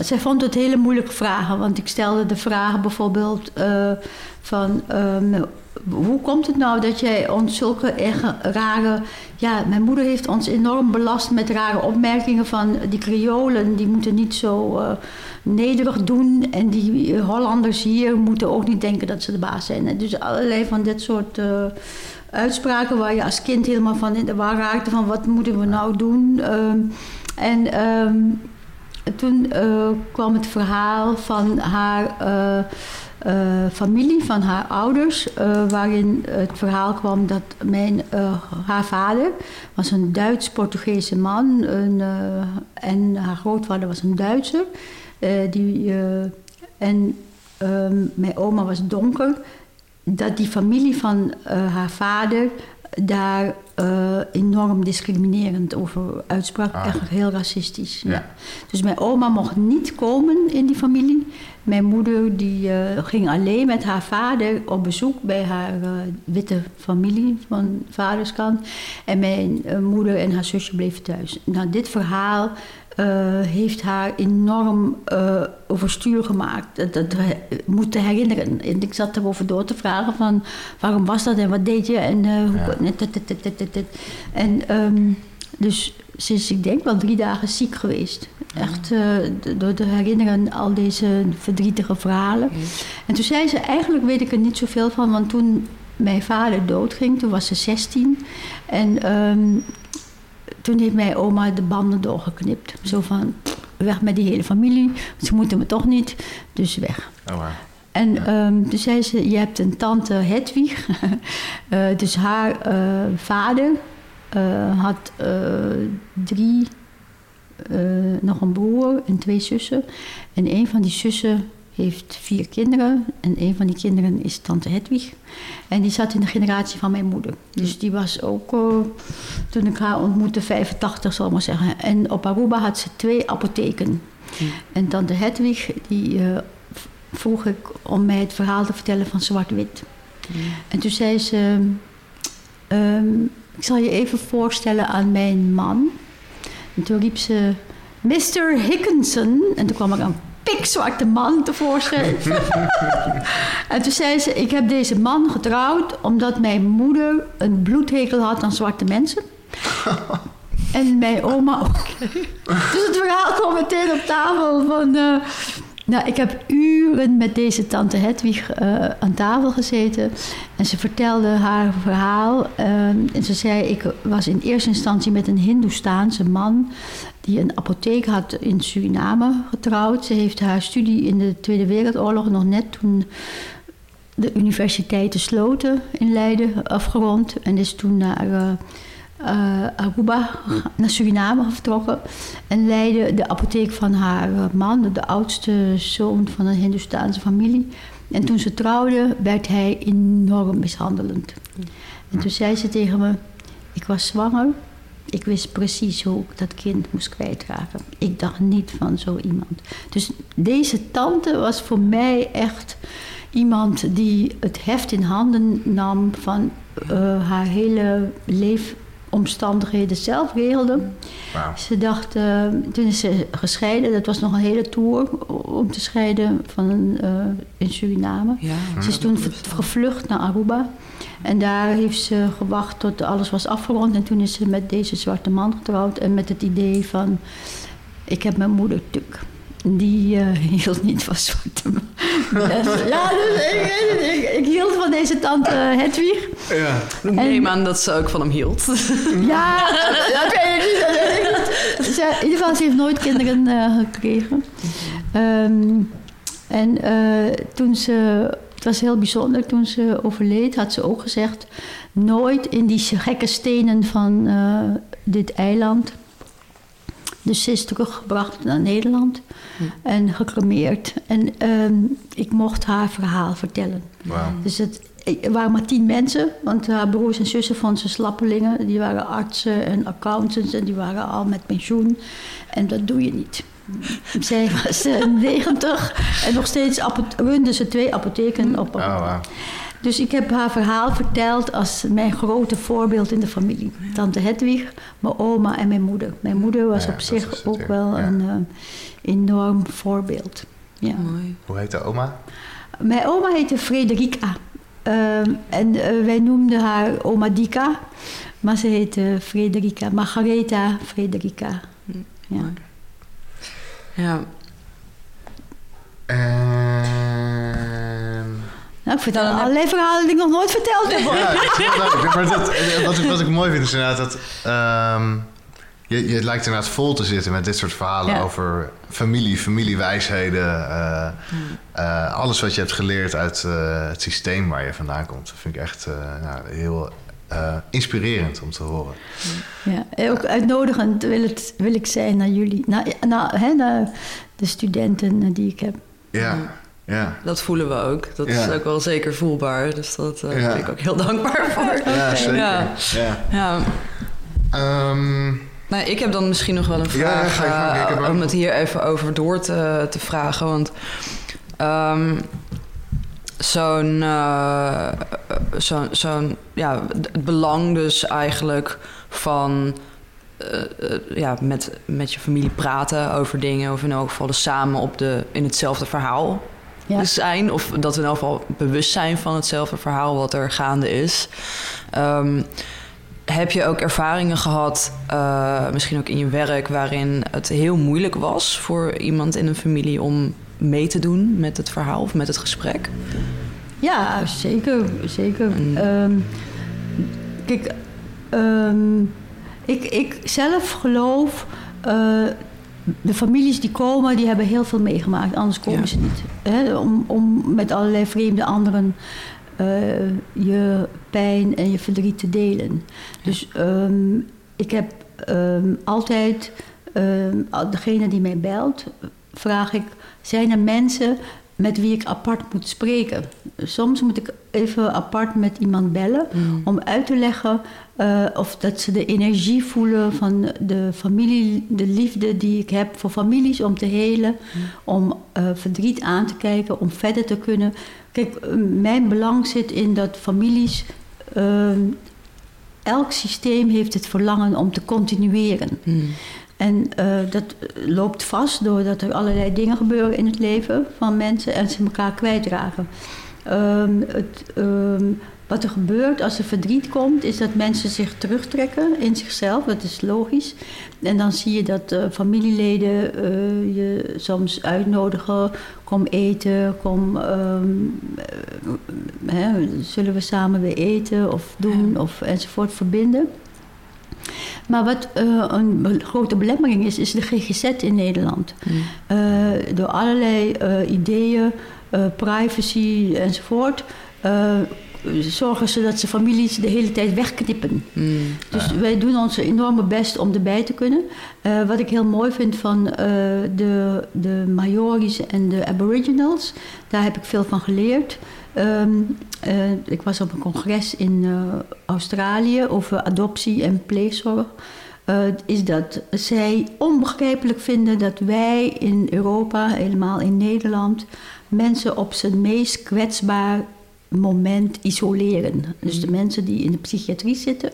S4: zij vond het hele moeilijke vragen, want ik stelde de vragen bijvoorbeeld eh, van... ehm, hoe komt het nou dat jij ons zulke rare... Ja, mijn moeder heeft ons enorm belast met rare opmerkingen van... die Creolen, die moeten niet zo eh, nederig doen... en die Hollanders hier moeten ook niet denken dat ze de baas zijn. Dus allerlei van dit soort eh, uitspraken... waar je als kind helemaal van in de war raakte... van wat moeten we nou doen... Ehm, en toen eh, kwam het verhaal van haar eh, eh, familie, van haar ouders, waarin het verhaal kwam dat mijn, haar vader was een Duits-Portugese man een, en haar grootvader was een Duitser. Die, en ehm, mijn oma was donker. Dat die familie van haar vader daar eh, enorm discriminerend over uitsprak.
S1: Ah.
S4: Echt heel racistisch. Ja.
S1: Ja.
S4: Dus mijn oma mocht niet komen in die familie. Mijn moeder die, eh, ging alleen met haar vader op bezoek bij haar eh, witte familie van vaderskant. En mijn moeder en haar zusje bleven thuis. Nou, dit verhaal heeft haar enorm eh, overstuur gemaakt. Dat, dat he- moet te herinneren. En ik zat erover door te vragen van waarom was dat en wat deed je en eh, hoe. En dus is, ik denk wel drie dagen ziek geweest. Echt eh, door te herinneren al deze verdrietige verhalen. En toen zei ze, eigenlijk weet ik er niet zoveel van, want toen mijn vader doodging, toen was ze 16. En ehm, toen heeft mijn oma de banden doorgeknipt. Zo van, weg met die hele familie, ze moeten me toch niet, dus weg.
S1: Oh.
S4: En
S1: Ja.
S4: ehm, toen zei ze, je hebt een tante Hedwig. Eh, dus haar eh, vader eh, had drie, nog een broer en twee zussen. En een van die zussen heeft vier kinderen. En een van die kinderen is tante Hedwig. En die zat in de generatie van mijn moeder. Dus die was ook, eh, toen ik haar ontmoette, 85 zal ik maar zeggen. En op Aruba had ze twee apotheken. En tante Hedwig, die eh, vroeg ik om mij het verhaal te vertellen van Zwart-Wit. En toen zei ze, ehm, ik zal je even voorstellen aan mijn man. En toen riep ze, Mr. Hickinson. En toen kwam er een pikzwarte man tevoorschijn. en toen zei ze, ik heb deze man getrouwd omdat mijn moeder een bloedhekel had aan zwarte mensen. en mijn oma ook. dus het verhaal kwam meteen op tafel van... eh, nou, ik heb uren met deze tante Hedwig eh, aan tafel gezeten. En ze vertelde haar verhaal. ehm, en ze zei, ik was in eerste instantie met een Hindoestaanse man... die een apotheek had in Suriname getrouwd. Ze heeft haar studie in de Tweede Wereldoorlog nog net toen de universiteiten sloten in Leiden afgerond. En is toen naar uh, Aruba, naar Suriname vertrokken. En leidde de apotheek van haar man, de oudste zoon van een Hindoestaanse familie. En toen ze trouwden, werd hij enorm mishandelend. En toen zei ze tegen me: Ik was zwanger. Ik wist precies hoe ik dat kind moest kwijtraken. Ik dacht niet van zo iemand. Dus deze tante was voor mij echt iemand die het heft in handen nam van uh, haar hele leefomstandigheden zelf regelde. Ze dacht, uh, toen is ze gescheiden, dat was nog een hele tour om te scheiden van, uh, in Suriname. Ja. Ze is toen gevlucht naar Aruba. En daar heeft ze gewacht tot alles was afgerond. En toen is ze met deze zwarte man getrouwd. En met het idee van, ik heb mijn moeder tuk. Die uh, hield niet van zwarte mensen. ja, dus ik, ik, ik, hield van deze tante Hedwig.
S2: Ja. Ik neem aan dat ze ook van hem hield.
S4: ja, dat weet ik niet. Ze, in ieder geval, ze heeft nooit kinderen uh, gekregen. Um, en uh, toen ze het was heel bijzonder. Toen ze overleed, had ze ook gezegd: nooit in die gekke stenen van uh, dit eiland. Dus ze is teruggebracht naar Nederland hm. en gecremeerd. En um, ik mocht haar verhaal vertellen. Wow. Dus het, er waren maar tien mensen, want haar broers en zussen van zijn slappelingen, die waren artsen en accountants en die waren al met pensioen. En dat doe je niet. Zij was 90 en nog steeds runde ze twee apotheken op. Oh, Dus ik heb haar verhaal verteld als mijn grote voorbeeld in de familie. Tante Hedwig, mijn oma en mijn moeder. Mijn moeder was op zich ook wel een uh, enorm voorbeeld. Ja.
S1: Mooi. Hoe heet de oma?
S4: Mijn oma heette Frederica. Uh, en uh, wij noemden haar oma Dika. Maar ze heette Frederica. Margaretha Frederica. Ja.
S2: Ja.
S1: En...
S4: Nou, ik vertel allerlei verhalen die ik nog nooit verteld heb.
S1: Ja. Maar dat, wat, ik, wat ik mooi vind is inderdaad dat... Um, je, je lijkt inderdaad vol te zitten met dit soort verhalen over familie, familiewijsheden. Uh, uh, alles wat je hebt geleerd uit uh, het systeem waar je vandaan komt. Dat vind ik echt nou, heel uh, inspirerend om te horen.
S4: Ja, ook uitnodigend wil, het, wil ik zijn naar jullie, naar, naar, hè, naar de studenten die ik heb.
S1: Ja, ja.
S2: Dat voelen we ook. Dat is ook wel zeker voelbaar. Dus dat uh, ben ik ook heel dankbaar voor.
S1: Ja, zeker. Ja. ja.
S2: Um, nou, ik heb dan misschien nog wel een vraag uh, om het hier even over door te, te vragen. Want um, zo'n, uh, zo'n, zo'n, ja, het belang dus eigenlijk van uh, ja, met, met je familie praten over dingen, of in elk geval dus samen op de, in hetzelfde verhaal ja. zijn, of dat we in elk geval bewust zijn van hetzelfde verhaal wat er gaande is. Um, heb je ook ervaringen gehad, uh, misschien ook in je werk, waarin het heel moeilijk was voor iemand in een familie om mee te doen met het verhaal of met het gesprek?
S4: Ja, zeker. zeker. Um, kijk, um, ik, ik zelf geloof. Uh, de families die komen, die hebben heel veel meegemaakt, anders komen ze niet. Hè? Om, om met allerlei vreemde anderen uh, je pijn en je verdriet te delen. Dus um, ik heb altijd, degene die mij belt, vraag ik zijn er mensen met wie ik apart moet spreken. Soms moet ik even apart met iemand bellen mm. om uit te leggen uh, of dat ze de energie voelen van de familie, de liefde die ik heb voor families om te helen, mm. om uh, verdriet aan te kijken, om verder te kunnen. Kijk, mijn belang zit in dat families. Uh, elk systeem heeft het verlangen om te continueren. Mm. En uh, dat loopt vast doordat er allerlei dingen gebeuren in het leven van mensen en ze elkaar kwijtraken. Um, het, um, wat er gebeurt als er verdriet komt, is dat mensen zich terugtrekken in zichzelf. Dat is logisch. En dan zie je dat uh, familieleden uh, je soms uitnodigen. Kom eten, kom. Um, hè, zullen we samen weer eten of doen of enzovoort verbinden. Maar wat uh, een grote belemmering is, is de GGZ in Nederland. Mm. Uh, door allerlei uh, ideeën, privacy enzovoort, eh, zorgen ze dat ze families de hele tijd wegknippen.
S2: Mm.
S4: Dus wij doen ons enorme best om erbij te kunnen. Eh, wat ik heel mooi vind van eh, de, de Maori's en de Aboriginals, daar heb ik veel van geleerd. Ehm, eh, ik was op een congres in Australië over adoptie en pleegzorg. Is dat zij onbegrijpelijk vinden dat wij in Europa, helemaal in Nederland, mensen op zijn meest kwetsbaar moment isoleren. Dus de mensen die in de psychiatrie zitten,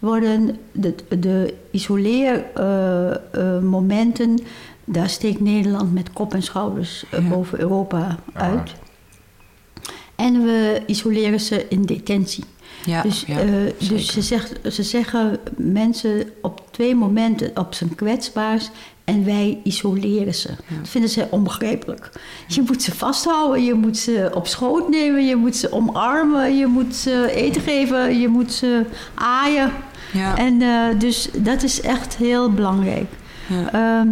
S4: worden de, de isoleermomenten, daar steekt Nederland met kop en schouders eh,
S2: Ja.
S4: boven Europa
S1: Ja.
S4: uit. En we isoleren ze in detentie.
S2: Ja,
S4: dus
S2: ja,
S4: dus ze, zegt, ze zeggen mensen op twee momenten op zijn kwetsbaars en wij isoleren ze. Dat vinden ze onbegrijpelijk. Je moet ze vasthouden, je moet ze op schoot nemen, je moet ze omarmen, je moet ze eten geven, je moet ze aaien.
S2: ja.
S4: En eh, dus dat is echt heel belangrijk.
S2: Ja.
S4: Ehm,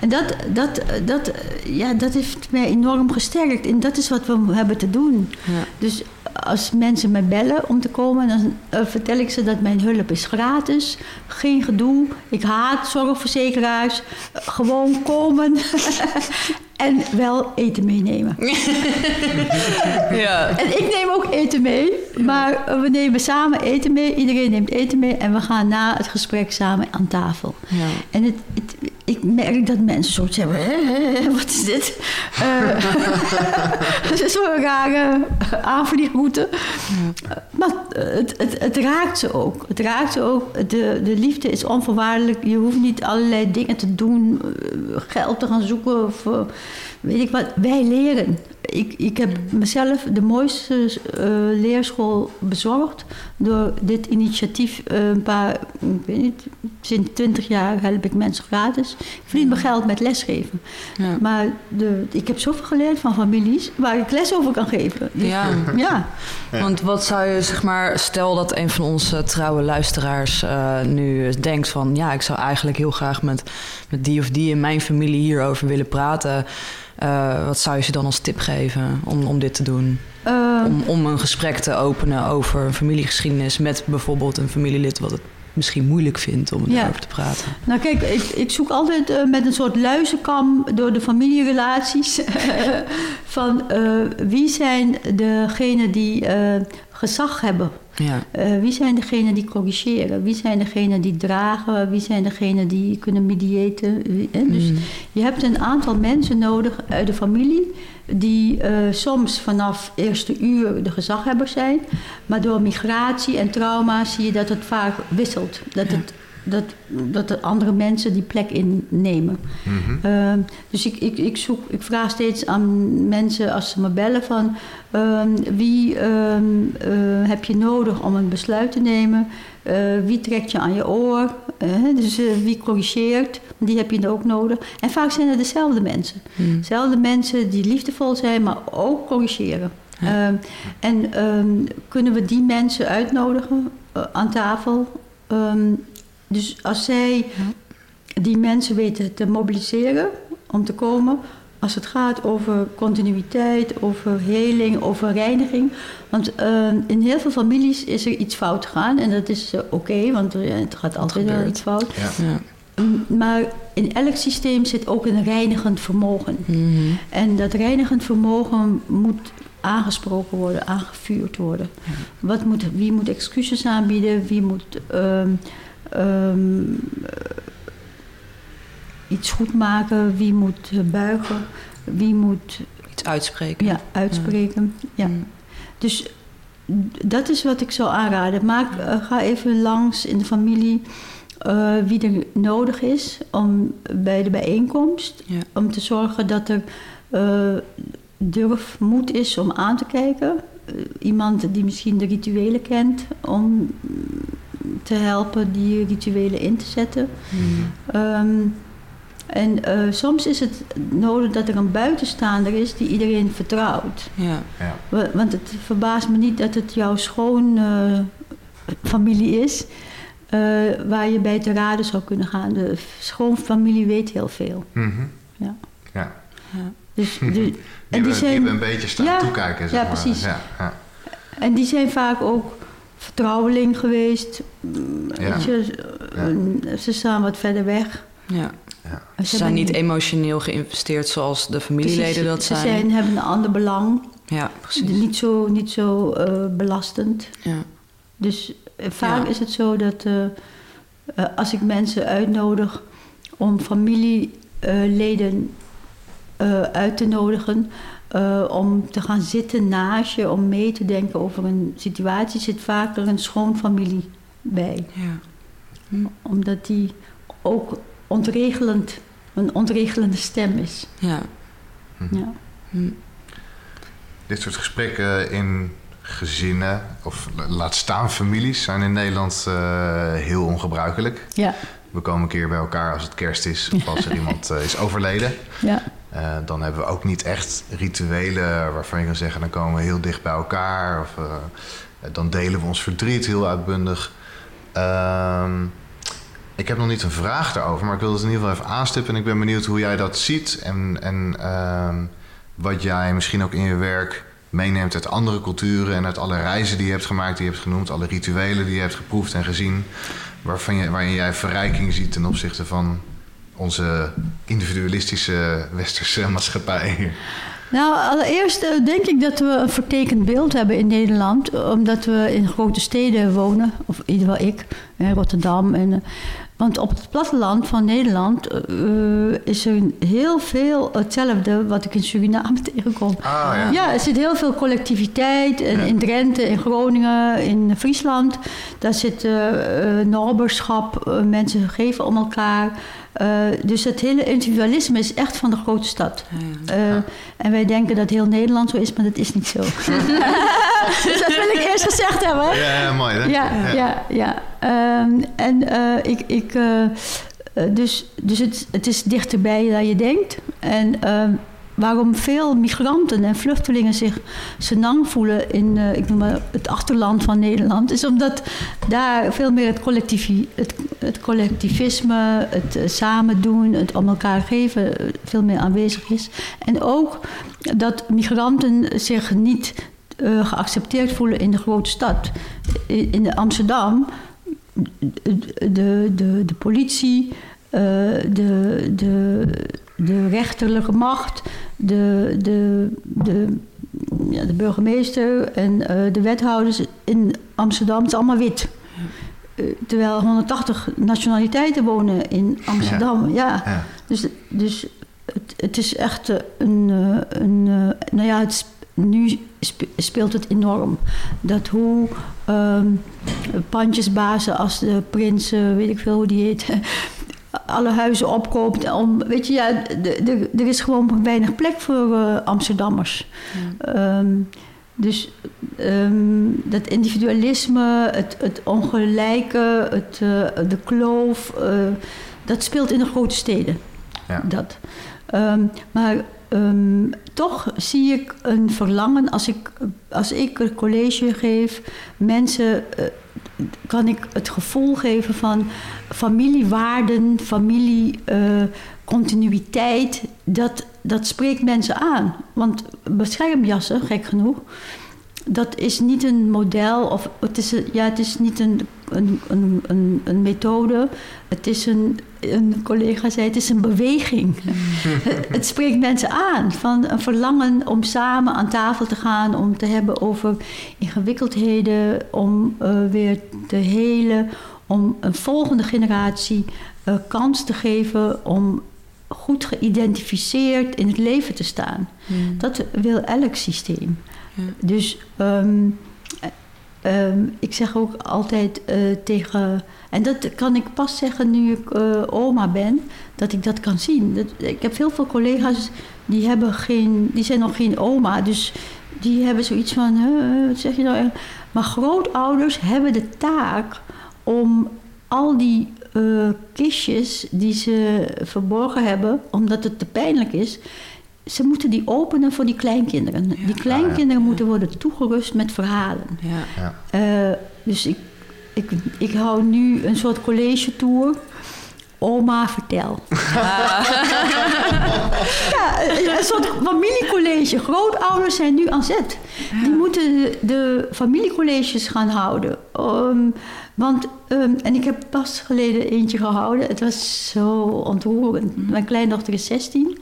S4: en dat, dat, dat, ja, dat heeft mij enorm gesterkt. En dat is wat we hebben te doen.
S2: Ja.
S4: Dus als mensen mij bellen om te komen, dan eh, vertel ik ze dat mijn hulp is gratis. Geen gedoe. Ik haat zorgverzekeraars. Gewoon komen. en wel eten meenemen.
S2: ja.
S4: En ik neem ook eten mee. Maar we nemen samen eten mee. Iedereen neemt eten mee. En we gaan na het gesprek samen aan tafel.
S2: Ja.
S4: En het, het- ik merk dat mensen soort hebben, wat is dit? Eh, Het is zo'n rare aanvliegroute. Maar het, het, het raakt ze ook. Het raakt ze ook. De, de liefde is onvoorwaardelijk. Je hoeft niet allerlei dingen te doen, eh, geld te gaan zoeken of eh, weet ik wat. Wij leren. Ik, ik heb mezelf de mooiste eh, leerschool bezorgd door dit initiatief. eh, een paar, ik weet niet, sinds twintig jaar help ik mensen gratis. Ik verdien mijn geld met lesgeven.
S2: Ja.
S4: Maar de, ik heb zoveel geleerd van families waar ik les over kan geven. Dus-
S2: Ja.
S4: ja.
S2: Want wat zou je, zeg maar, stel dat een van onze trouwe luisteraars eh, nu denkt van... ja, ik zou eigenlijk heel graag met, met die of die in mijn familie hierover willen praten. Eh, wat zou je ze dan als tip geven om, om dit te doen?
S4: Eh,
S2: Om, om een gesprek te openen over een familiegeschiedenis met bijvoorbeeld een familielid wat het misschien moeilijk vindt om
S4: Ja.
S2: erover te praten.
S4: Nou kijk, ik, ik zoek altijd eh, met een soort luizenkam door de familierelaties. van eh, wie zijn degenen die gezag hebben?
S2: Ja,
S4: Eh, wie zijn degenen die corrigeren? Wie zijn degenen die dragen? Wie zijn degenen die kunnen mediëten? Dus
S2: Mm.
S4: je hebt een aantal mensen nodig uit de familie... die eh, soms vanaf eerste uur de gezaghebbers zijn... maar door migratie en trauma zie je dat het vaak wisselt. Dat, het, dat, dat er andere mensen die plek innemen.
S1: Mhm.
S4: Ehm, dus ik, ik, ik, zoek, ik vraag steeds aan mensen als ze me bellen van ehm, wie ehm, eh, heb je nodig om een besluit te nemen? Eh, wie trekt je aan je oor? Eh, dus wie corrigeert? Die heb je ook nodig. En vaak zijn het dezelfde mensen.
S2: Mm.
S4: Dezelfde mensen die liefdevol zijn, maar ook corrigeren.
S2: Ja.
S4: Ehm, en ehm, kunnen we die mensen uitnodigen aan tafel? Ehm, dus als zij die mensen weten te mobiliseren om te komen. Als het gaat over continuïteit, over heling, over reiniging. Want eh, in heel veel families is er iets fout gegaan. En dat is eh, oké, want eh, het gaat altijd wel iets fout.
S1: Ja.
S2: Ja.
S4: Maar in elk systeem zit ook een reinigend vermogen.
S2: Mhm.
S4: En dat reinigend vermogen moet aangesproken worden, aangevuurd worden. Wat moet, wie moet excuses aanbieden? Wie moet ehm, eh, iets goed maken? Wie moet eh, buigen? Wie moet
S2: Iets uitspreken.
S4: ja, uitspreken? Ja.
S2: Mm.
S4: Dus dat is wat ik zou aanraden. Maak, eh, ga even langs in de familie wie er nodig is om bij de bijeenkomst.
S2: Ja.
S4: Om te zorgen dat er eh, durf, moed is om aan te kijken. Iemand die misschien de rituelen kent om te helpen die rituelen in te zetten.
S2: Mm.
S4: Ehm, en eh, soms is het nodig dat er een buitenstaander is die iedereen vertrouwt.
S2: Ja.
S1: Ja.
S4: Wa- Want het verbaast me niet dat het jouw schoonfamilie familie is. eh, waar je bij te raden zou kunnen gaan. De schoonfamilie weet heel veel.
S1: Mhm.
S4: Ja.
S1: Ja.
S2: Ja.
S4: Dus,
S1: Die,
S4: en die zijn,
S1: een beetje staan
S4: Ja,
S1: toekijken. Zeg
S4: ja,
S1: maar.
S4: precies.
S1: Ja, ja.
S4: En die zijn vaak ook vertrouweling geweest.
S1: Ja.
S4: weet je, eh, Ze staan wat verder weg.
S2: Ja.
S4: Ze
S2: Ze zijn niet emotioneel geïnvesteerd zoals de familieleden
S4: Precies,
S2: dat
S4: Ze
S2: zijn.
S4: zijn, hebben een ander belang.
S2: Ja, precies.
S4: Niet zo, niet zo eh, belastend.
S2: Ja.
S4: Dus eh, vaak
S2: Ja.
S4: is het zo dat eh, eh, als ik mensen uitnodig om familieleden eh, uit te nodigen, eh, om te gaan zitten naast je, om mee te denken over een situatie, zit vaak er een schoonfamilie bij.
S2: Ja.
S4: Omdat die ook ontregelend, een ontregelende stem is.
S2: Ja.
S4: Ja.
S2: Hm.
S1: Dit soort gesprekken in gezinnen, of la- laat staan families, zijn in Nederland eh, heel ongebruikelijk.
S4: Ja.
S1: We komen een keer bij elkaar als het kerst is of als er iemand eh, is overleden.
S4: Ja.
S1: Eh, dan hebben we ook niet echt rituelen waarvan je kan zeggen, dan komen we heel dicht bij elkaar. Of eh, dan delen we ons verdriet heel uitbundig. Ehm, ik heb nog niet een vraag daarover, maar ik wil het in ieder geval even aanstippen. En ik ben benieuwd hoe jij dat ziet en, en ehm, wat jij misschien ook in je werk meeneemt uit andere culturen en uit alle reizen die je hebt gemaakt, die je hebt genoemd, alle rituelen die je hebt geproefd en gezien, waarvan je, waarin jij verrijking ziet ten opzichte van onze individualistische westerse maatschappij.
S4: Nou, allereerst eh, denk ik dat we een vertekend beeld hebben in Nederland. Omdat we in grote steden wonen, of in ieder geval ik, in Rotterdam. En, eh, want op het platteland van Nederland eh, is er heel veel hetzelfde wat ik in Suriname tegenkom.
S1: Ah ja.
S4: Ja, er zit heel veel collectiviteit. En in Drenthe, in Groningen, in Friesland. Daar zit naberschap. eh, mensen geven om elkaar. Eh, dus het hele individualisme is echt van de grote stad. Eh, En wij denken dat heel Nederland zo is, maar dat is niet zo. dus dat wil ik eerst gezegd hebben.
S1: Ja, ja, mooi hè?
S4: Ja, ja, ja. Ehm, en eh, ik, ik, dus dus het, het is dichterbij dan je denkt. En ehm, waarom veel migranten en vluchtelingen zich senang voelen in eh, ik noem maar het achterland van Nederland, is omdat daar veel meer het, het, het collectivisme, het eh, samen doen, het om elkaar geven, eh, veel meer aanwezig is. En ook dat migranten zich niet geaccepteerd voelen in de grote stad. In, Amsterdam, de, de, de politie, de, de, de rechterlijke macht, de, de, de, ja, de burgemeester en eh, de wethouders in Amsterdam, het is allemaal wit. Eh, terwijl 180 nationaliteiten wonen in Amsterdam. Ja.
S1: Ja.
S4: Dus, dus het, het is echt eh, een. een nou ja, het, nu spe- speelt het enorm. Dat hoe ehm, pandjesbazen als de prins, weet ik veel hoe die heet. Alle huizen opkoopt. Om, weet je, ja, er is gewoon weinig plek voor eh, Amsterdammers. Ehm, dus ehm, dat individualisme, het, het ongelijke, het, eh, de kloof, eh, dat speelt in de grote steden.
S1: Ja.
S4: Dat. Ehm, maar toch zie ik een verlangen als ik, als ik een college geef, mensen kan ik het gevoel geven van familiewaarden, familiecontinuïteit. dat, dat spreekt mensen aan. Want beschermjassen, gek genoeg, dat is niet een model of het is, ja, het is niet een, een, een, een methode. Het is een, een collega zei, het is een beweging. het, spreekt mensen aan van een verlangen om samen aan tafel te gaan, om te hebben over ingewikkeldheden, om eh, weer te helen, om een volgende generatie eh, kans te geven om goed geïdentificeerd in het leven te staan. Dat wil elk systeem. Dus ehm, eh, ehm, ik zeg ook altijd eh, tegen. En dat kan ik pas zeggen nu ik eh, oma ben, dat ik dat kan zien. Ik heb heel veel collega's die, hebben geen, die zijn nog geen oma. Dus die hebben zoiets van, "Huh, wat zeg je nou? Maar grootouders hebben de taak om al die eh, kistjes die ze verborgen hebben, omdat het te pijnlijk is, ze moeten die openen voor die kleinkinderen. Die kleinkinderen moeten worden toegerust met verhalen.
S2: Ja.
S4: Eh, dus ik, ik, ik hou nu een soort college tour. Oma, vertel. ja, een soort familiecollege. Grootouders zijn nu aan zet. Die moeten de, familiecolleges gaan houden. Um, want, ehm, en ik heb pas geleden eentje gehouden. Het was zo ontroerend. Mhm. Mijn kleindochter is 16.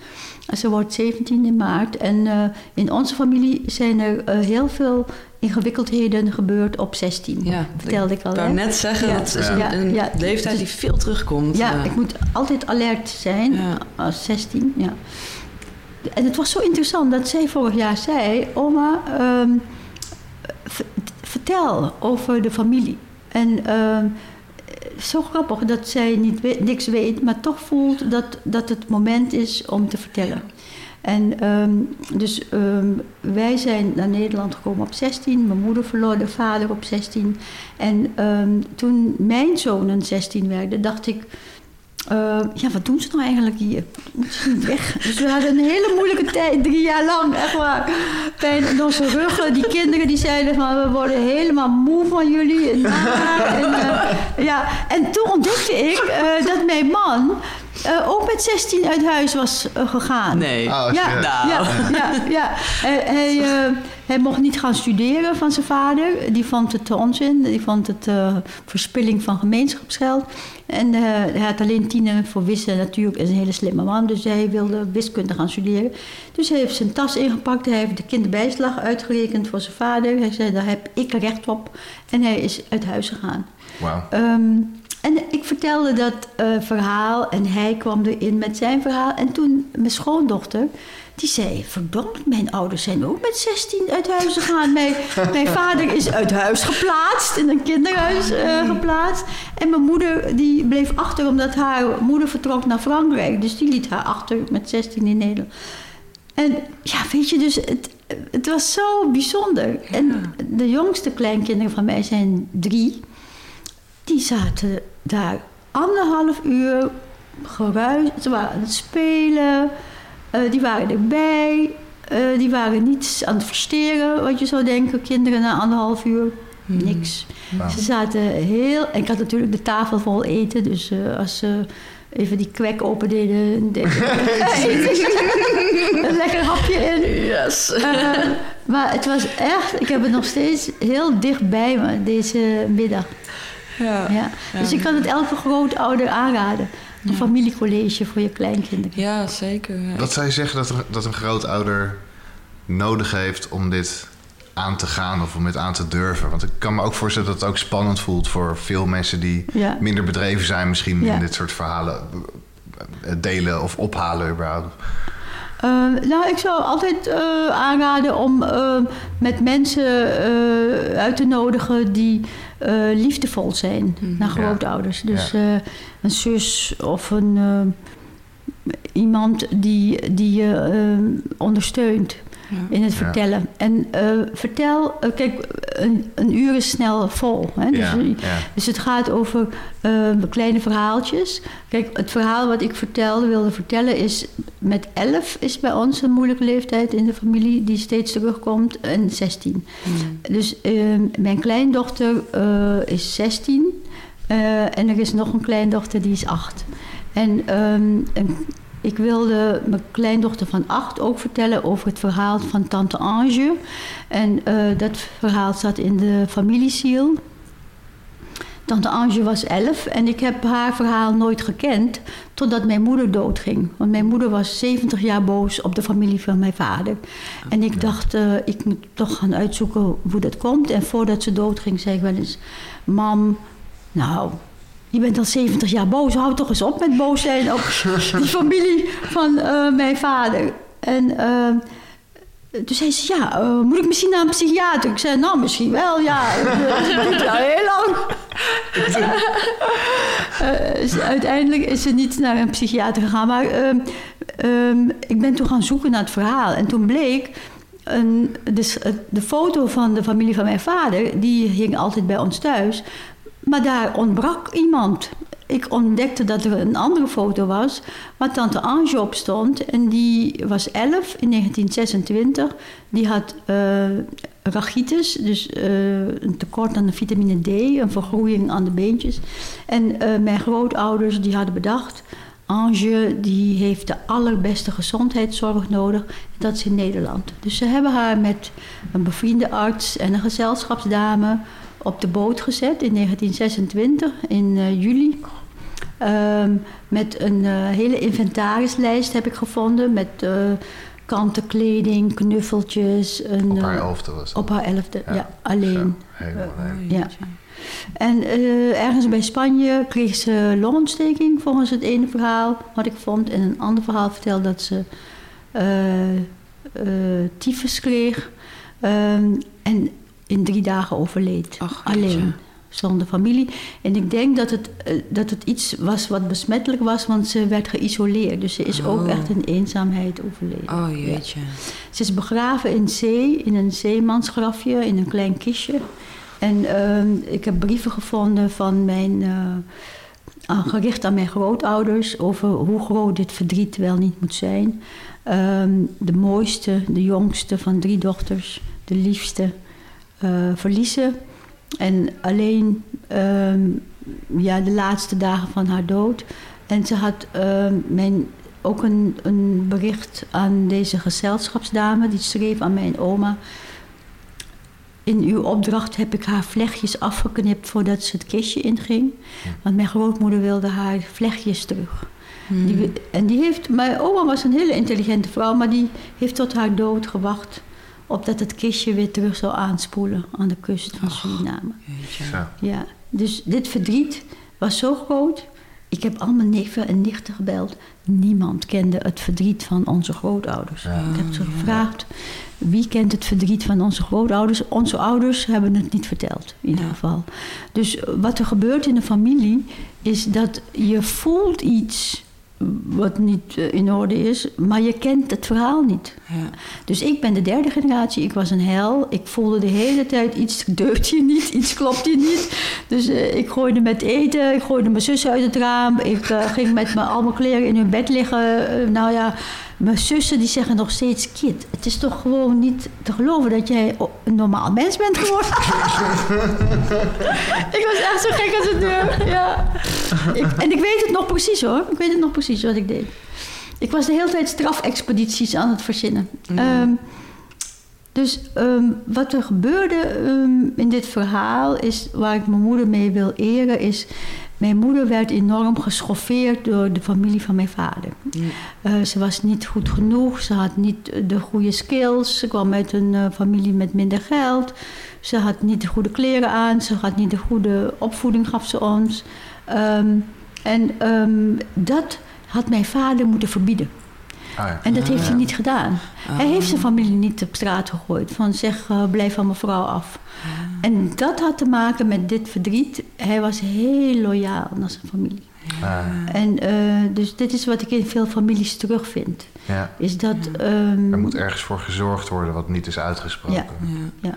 S4: Ze wordt 17 in maart. En uh, in onze familie zijn er uh, heel veel ingewikkeldheden gebeurd op 16. Ja, vertelde ik al.
S2: Ik wou net zeggen, ja. dat is een, een ja, leeftijd die veel terugkomt.
S4: Ja, ik moet altijd alert zijn als 16. Ja. En het was zo interessant dat zij vorig jaar zei... Oma, um, vertel over de familie. En uh, zo grappig dat zij niet niks weet, maar toch voelt dat, dat het moment is om te vertellen. En um, dus um, wij zijn naar Nederland gekomen op 16. Mijn moeder verloor de vader op 16. En um, toen mijn zonen 16 werden, dacht ik ja, wat doen ze nou eigenlijk hier? Moeten ze niet weg? Dus we hadden een hele moeilijke tijd, drie jaar lang, echt waar. Pijn in onze ruggen. Die kinderen die zeiden van, we worden helemaal moe van jullie. En, uh, ja. en toen ontdekte ik uh, dat mijn man uh, ook met 16 uit huis was uh, gegaan.
S2: Nee.
S1: Oh,
S4: ja,
S1: nou.
S4: ja, ja, ja. Hij, hij, uh, hij, mocht niet gaan studeren van zijn vader. Die vond het onzin. Die vond het verspilling van gemeenschapsgeld. En hij had alleen tienen voor wiskunde. Natuurlijk is een hele slimme man. Dus hij wilde wiskunde gaan studeren. Dus hij heeft zijn tas ingepakt. Hij heeft de kinderbijslag uitgerekend voor zijn vader. Hij zei, daar heb ik recht op. En hij is uit huis gegaan.
S1: Wauw.
S4: Um, en ik vertelde dat uh, verhaal en hij kwam erin met zijn verhaal. En toen mijn schoondochter, die zei... verdomd, mijn ouders zijn ook met 16 uit huis gegaan. Mijn, mijn vader is uit huis geplaatst, in een kinderhuis uh, geplaatst. En mijn moeder die bleef achter omdat haar moeder vertrok naar Frankrijk. Dus die liet haar achter met 16 in Nederland. En ja, weet je, dus het, het was zo bijzonder. Ja. En de jongste kleinkinderen van mij zijn drie die zaten daar anderhalf uur geruis. Ze waren aan het spelen, uh, die waren erbij. Uh, die waren niet aan het versteren, wat je zou denken, kinderen na anderhalf uur. Hmm. Niks. Wow. Ze zaten heel. En ik had natuurlijk de tafel vol eten, dus uh, als ze even die kwek open deden. een lekker hapje in.
S2: Yes.
S4: Uh, maar het was echt, ik heb het nog steeds heel dichtbij me deze middag.
S2: Ja.
S4: Ja. Dus ik kan het elke grootouder aanraden. Een ja. familiecollege voor je kleinkinderen.
S2: Ja, zeker. Ja.
S1: Wat zou je zeggen dat, er, dat een grootouder nodig heeft om dit aan te gaan of om dit aan te durven? Want ik kan me ook voorstellen dat het ook spannend voelt voor veel mensen die
S4: ja.
S1: minder bedreven zijn, misschien in dit soort verhalen delen of ophalen überhaupt.
S4: Uh, nou, ik zou altijd uh, aanraden om uh, met mensen uit te nodigen die liefdevol zijn mm. naar grootouders. Ja. Dus ja. een zus of een, iemand die, die je ondersteunt. Ja. in het vertellen. Ja. En uh, vertel, uh, kijk, een, een, uur is snel vol. Hè? Dus,
S1: ja.
S4: dus, het gaat over uh, kleine verhaaltjes. Kijk, het verhaal wat ik vertelde, wilde vertellen is... met elf is bij ons een moeilijke leeftijd in de familie... die steeds terugkomt, en 16. Mm. Dus mijn kleindochter is 16... en er is nog een kleindochter die is 8. En um, een ik wilde mijn kleindochter van acht ook vertellen over het verhaal van tante Ange. En uh, dat verhaal zat in de familiesiel. Tante Ange was elf en ik heb haar verhaal nooit gekend totdat mijn moeder doodging. Want mijn moeder was 70 jaar boos op de familie van mijn vader. En ik dacht, uh, ik moet toch gaan uitzoeken hoe dat komt. En voordat ze doodging zei ik wel eens, mam, nou, je bent al 70 jaar boos. Hou toch eens op met boos zijn op die familie van uh, mijn vader. En uh, toen zei ze, ja, uh, moet ik misschien naar een psychiater? Ik zei, nou, misschien wel, ja. Dat duurt al heel lang. uiteindelijk is ze niet naar een psychiater gegaan. Maar ehm, ehm, ik ben toen gaan zoeken naar het verhaal. En toen bleek... Een, dus de foto van de familie van mijn vader, die hing altijd bij ons thuis. Maar daar ontbrak iemand. Ik ontdekte dat er een andere foto was waar tante Ange op stond. En die was 11 in 1926. Die had uh, rachitis, dus uh, een tekort aan de vitamine D, een vergroeiing aan de beentjes. En uh, mijn grootouders die hadden bedacht... Ange die heeft de allerbeste gezondheidszorg nodig. Dat is in Nederland. Dus ze hebben haar met een bevriende arts en een gezelschapsdame op de boot gezet in 1926 in uh, juli. Um, met een uh, hele inventarislijst heb ik gevonden met uh, kanten kleding, knuffeltjes. Een,
S1: op haar elfde was?
S4: Op haar elfde, ja, ja alleen.
S1: Zo, helemaal alleen.
S4: ja. En uh, ergens bij Spanje kreeg ze longontsteking, volgens het ene verhaal wat ik vond. En een ander verhaal vertelde dat ze uh, uh, tyfus kreeg. Um, en in drie dagen overleed.
S2: Ach,
S4: alleen. Zonder familie. En ik denk dat het, dat het iets was wat besmettelijk was, want ze werd geïsoleerd. Dus ze is
S2: Oh.
S4: ook echt in eenzaamheid overleden.
S2: Oh jeetje.
S4: Ze is begraven in zee, in een zeemansgrafje, in een klein kistje. En uh, ik heb brieven gevonden van mijn, uh, gericht aan mijn grootouders over hoe groot dit verdriet wel niet moet zijn. Um, de mooiste, de jongste van drie dochters, de liefste, verliezen. En alleen um, ja, de laatste dagen van haar dood. En ze had uh, mijn, ook een, een bericht aan deze gezelschapsdame, die schreef aan mijn oma in uw opdracht heb ik haar vlechtjes afgeknipt voordat ze het kistje inging. Want mijn grootmoeder wilde haar vlechtjes terug.
S2: Hmm.
S4: Die, en die heeft, mijn oma was een hele intelligente vrouw, maar die heeft tot haar dood gewacht. Opdat het kistje weer terug zou aanspoelen aan de kust van Suriname. Ja, dus dit verdriet was zo groot. Ik heb al mijn neven en nichten gebeld. Niemand kende het verdriet van onze grootouders.
S1: Ja.
S4: Ik heb ze gevraagd, wie kent het verdriet van onze grootouders? Onze ouders hebben het niet verteld, in ieder
S2: Ja.
S4: geval. Dus wat er gebeurt in een familie, is dat je voelt iets wat niet eh, in orde is, maar je kent het verhaal niet.
S2: Ja.
S4: Dus ik ben de derde generatie, ik was een hel. Ik voelde de hele tijd iets deugt hier niet, iets klopt hier niet. Dus eh, ik gooide met eten, ik gooide mijn zussen uit het raam. Ik eh, ging met mijn, al mijn kleren in hun bed liggen. Nou ja, mijn zussen die zeggen nog steeds... Kid, het is toch gewoon niet te geloven dat jij een normaal mens bent geworden? ik was echt zo gek als het deur. Ja. Ik, en ik weet het nog precies hoor. Ik weet het nog precies wat ik deed. Ik was de hele tijd strafexpedities aan het verzinnen. Ehm, dus ehm, wat er gebeurde ehm, in dit verhaal is, waar ik mijn moeder mee wil eren, is mijn moeder werd enorm geschoffeerd door de familie van mijn vader. Eh, ze was niet goed genoeg, ze had niet de goede skills, ze kwam uit een eh, familie met minder geld, ze had niet de goede kleren aan, ze had niet de goede opvoeding, gaf ze ons. Ehm, en ehm, dat had mijn vader moeten verbieden.
S1: Ah, ja.
S4: En dat heeft hij niet gedaan. Hij heeft zijn familie niet op straat gegooid. Van zeg, eh, blijf van mijn vrouw af. En dat had te maken met dit verdriet. Hij was heel loyaal naar zijn familie.
S1: Ah,
S4: En eh, dus dit is wat ik in veel families terugvind.
S1: ja.
S4: Is dat... ehm,
S1: Er moet ergens voor gezorgd worden wat niet is uitgesproken.
S4: Ja.
S2: Ja.
S4: ja,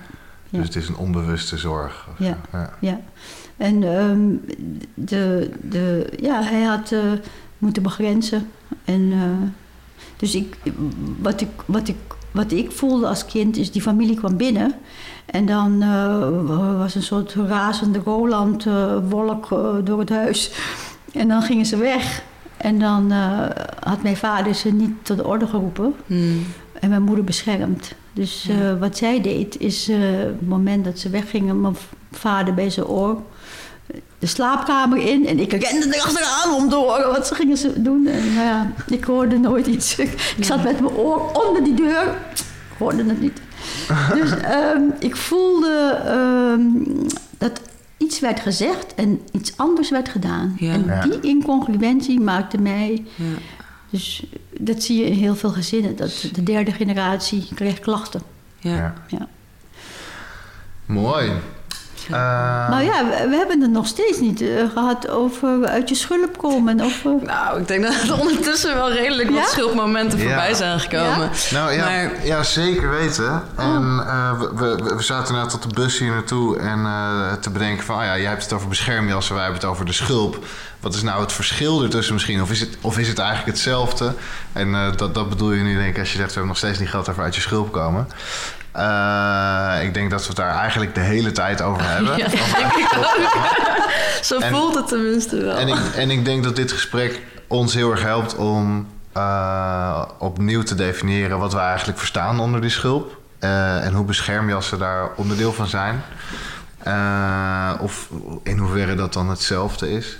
S4: ja.
S1: Dus het is een onbewuste zorg.
S4: Ja.
S1: Ja.
S4: Ja, en ehm, de, de, ja, hij had eh, moeten begrenzen. En, eh, dus ik, wat, ik, wat, ik, wat ik voelde als kind is, die familie kwam binnen. En dan eh, was een soort razende Roland-wolk eh, door het huis. En dan gingen ze weg. En dan eh, had mijn vader ze niet tot de orde geroepen.
S2: Hmm.
S4: En mijn moeder beschermd. Dus eh,
S2: Ja.
S4: wat zij deed, is eh, het moment dat ze weggingen, mijn vader bij zijn oor, de slaapkamer in. En ik rende erachteraan om te horen wat ze gingen ze doen. En nou ja, ik hoorde nooit iets. ik zat met mijn oor onder die deur. Ik hoorde het niet. Dus ehm, ik voelde ehm, dat iets werd gezegd en iets anders werd gedaan.
S2: Ja.
S4: En die incongruentie maakte mij
S2: Ja.
S4: dus dat zie je in heel veel gezinnen. Dat de derde generatie kreeg klachten.
S2: Ja.
S1: Ja. Mooi. Eh,
S4: nou ja, we, we hebben het nog steeds niet eh, gehad over uit je schulp komen. Of,
S2: Nou, ik denk dat er ondertussen wel redelijk
S4: Ja?
S2: wat schulpmomenten
S1: Ja.
S2: voorbij zijn gekomen.
S1: Nou ja,
S2: Maar-
S1: ja zeker weten. En eh, we, we, we zaten net tot de bus hier naartoe en eh, te bedenken van... Oh ja, jij hebt het over beschermjassen, wij hebben het over de schulp. Wat is nou het verschil ertussen misschien? Of is het, of is het eigenlijk hetzelfde? En eh, dat, dat bedoel je nu denk ik als je zegt... we hebben nog steeds niet geld over uit je schulp komen. Eh, ik denk dat we het daar eigenlijk de hele tijd over hebben.
S2: Ja,
S1: Over.
S2: Zo
S1: En-
S2: voelt het tenminste wel.
S1: En ik, en ik denk dat dit gesprek ons heel erg helpt om uh, opnieuw te definiëren wat we eigenlijk verstaan onder die schulp. Uh, en hoe beschermjassen daar onderdeel van zijn. Of in hoeverre dat dan hetzelfde is.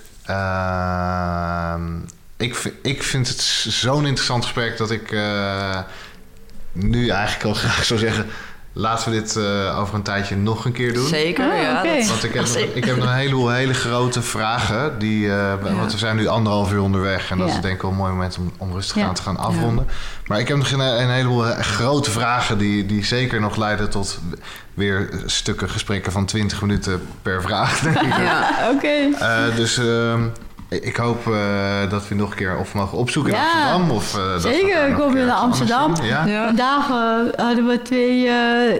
S1: ik, ik vind het zo'n interessant gesprek dat ik nu eigenlijk al graag zou zeggen Laten we dit uh, over een tijdje nog een keer doen.
S2: Zeker, oh, ja. Okay.
S1: Want ik heb, nog, ik heb nog een heleboel hele grote vragen. Die, uh, ja. Want we zijn nu anderhalf uur onderweg. En dat ja. is denk ik wel een mooi moment om, om rustig aan te gaan afronden. Maar ik heb nog een, een heleboel grote vragen... Die, die zeker nog leiden tot weer stukken gesprekken van 20 minuten per vraag. Denk ik.
S4: Ja, oké. Okay.
S1: Uh, dus... Ik hoop uh, dat we nog een keer of mogen opzoeken in Amsterdam. Of, uh,
S4: Zeker, ik kom weer naar Amsterdam. Ja? Vandaag uh, hadden we twee,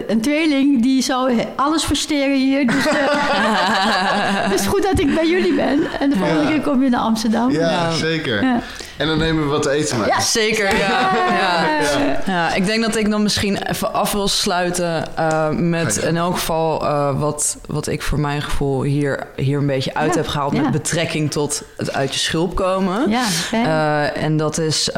S4: een tweeling die zou alles versteren hier. Dus het is goed dat ik bij jullie ben. En de volgende keer kom je naar Amsterdam.
S1: Ja, zeker. En dan nemen we wat te eten mee.
S2: Ja, zeker. Ja. Ja. Ja. ik denk dat ik dan misschien even af wil sluiten uh, met in elk geval uh, wat, wat ik voor mijn gevoel hier, hier een beetje uit heb gehaald met betrekking tot het uit je schulp komen. Ja, uh, en dat is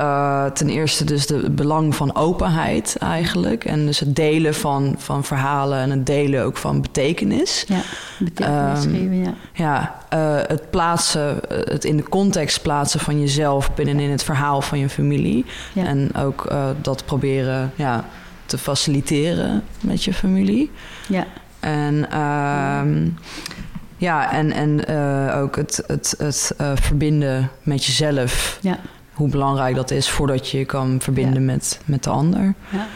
S2: ten eerste dus de belang van openheid eigenlijk. En dus het delen van, van verhalen en het delen ook van betekenis.
S4: Ja, betekenis um, geven, ja.
S2: Ja, het plaatsen, het in de context plaatsen van jezelf binnen in het verhaal van je familie. En ook uh, dat proberen ja, te faciliteren met je familie.
S4: Ja.
S2: En, uh, ja, en, en uh, ook het, het, het uh, verbinden met jezelf.
S4: Ja.
S2: Hoe belangrijk dat is voordat je je kan verbinden ja. met, met de ander.
S4: Ja.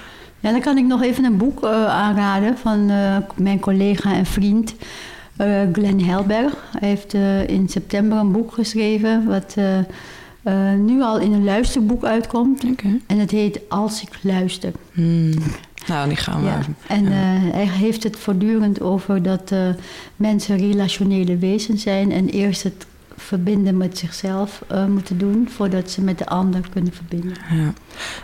S4: ja, dan kan ik nog even een boek aanraden van mijn collega en vriend. Glenn Helberg Hij heeft in september een boek geschreven... wat uh, nu al in een luisterboek uitkomt.
S2: Okay.
S4: En het heet Als ik luister.
S2: Hmm. Nou, die gaan we. Ja.
S4: En ja. uh, hij heeft het voortdurend over dat uh, mensen relationele wezens zijn en eerst het verbinden met zichzelf uh, moeten doen voordat ze met de ander kunnen verbinden.
S2: Ja.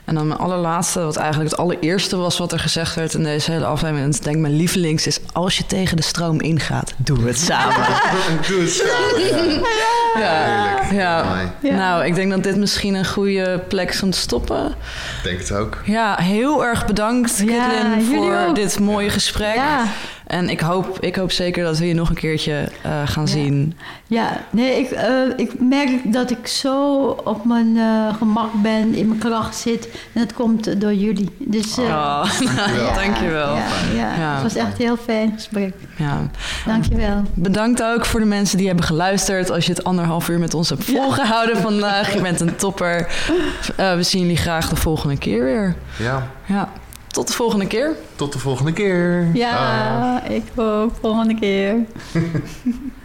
S2: En dan mijn allerlaatste, wat eigenlijk het allereerste was wat er gezegd werd in deze hele aflevering. En ik denk mijn lievelings is: als je tegen de stroom ingaat, doe het samen.
S1: doe het samen.
S2: Ja. Ja. ja. Nou, ik denk dat dit misschien een goede plek is om te stoppen.
S1: Ik denk het ook.
S2: Ja, heel erg bedankt, Kitlin, voor dit mooie gesprek. En ik hoop, ik hoop zeker dat we je nog een keertje uh, gaan
S4: ja.
S2: zien.
S4: Ja, nee, ik, uh, ik merk dat ik zo op mijn uh, gemak ben, in mijn kracht zit. En dat komt door jullie. Dus,
S2: oh, dankjewel. dankjewel.
S4: Ja, ja, ja, het was echt een heel fijn gesprek.
S2: Ja.
S4: Dankjewel.
S2: Bedankt ook voor de mensen die hebben geluisterd. Als je het anderhalf uur met ons hebt volgehouden vandaag. Je bent een topper. we zien jullie graag de volgende keer weer.
S1: Ja.
S2: Ja. Tot de volgende keer.
S1: Tot de volgende keer.
S4: Ja, ik ook. Volgende keer.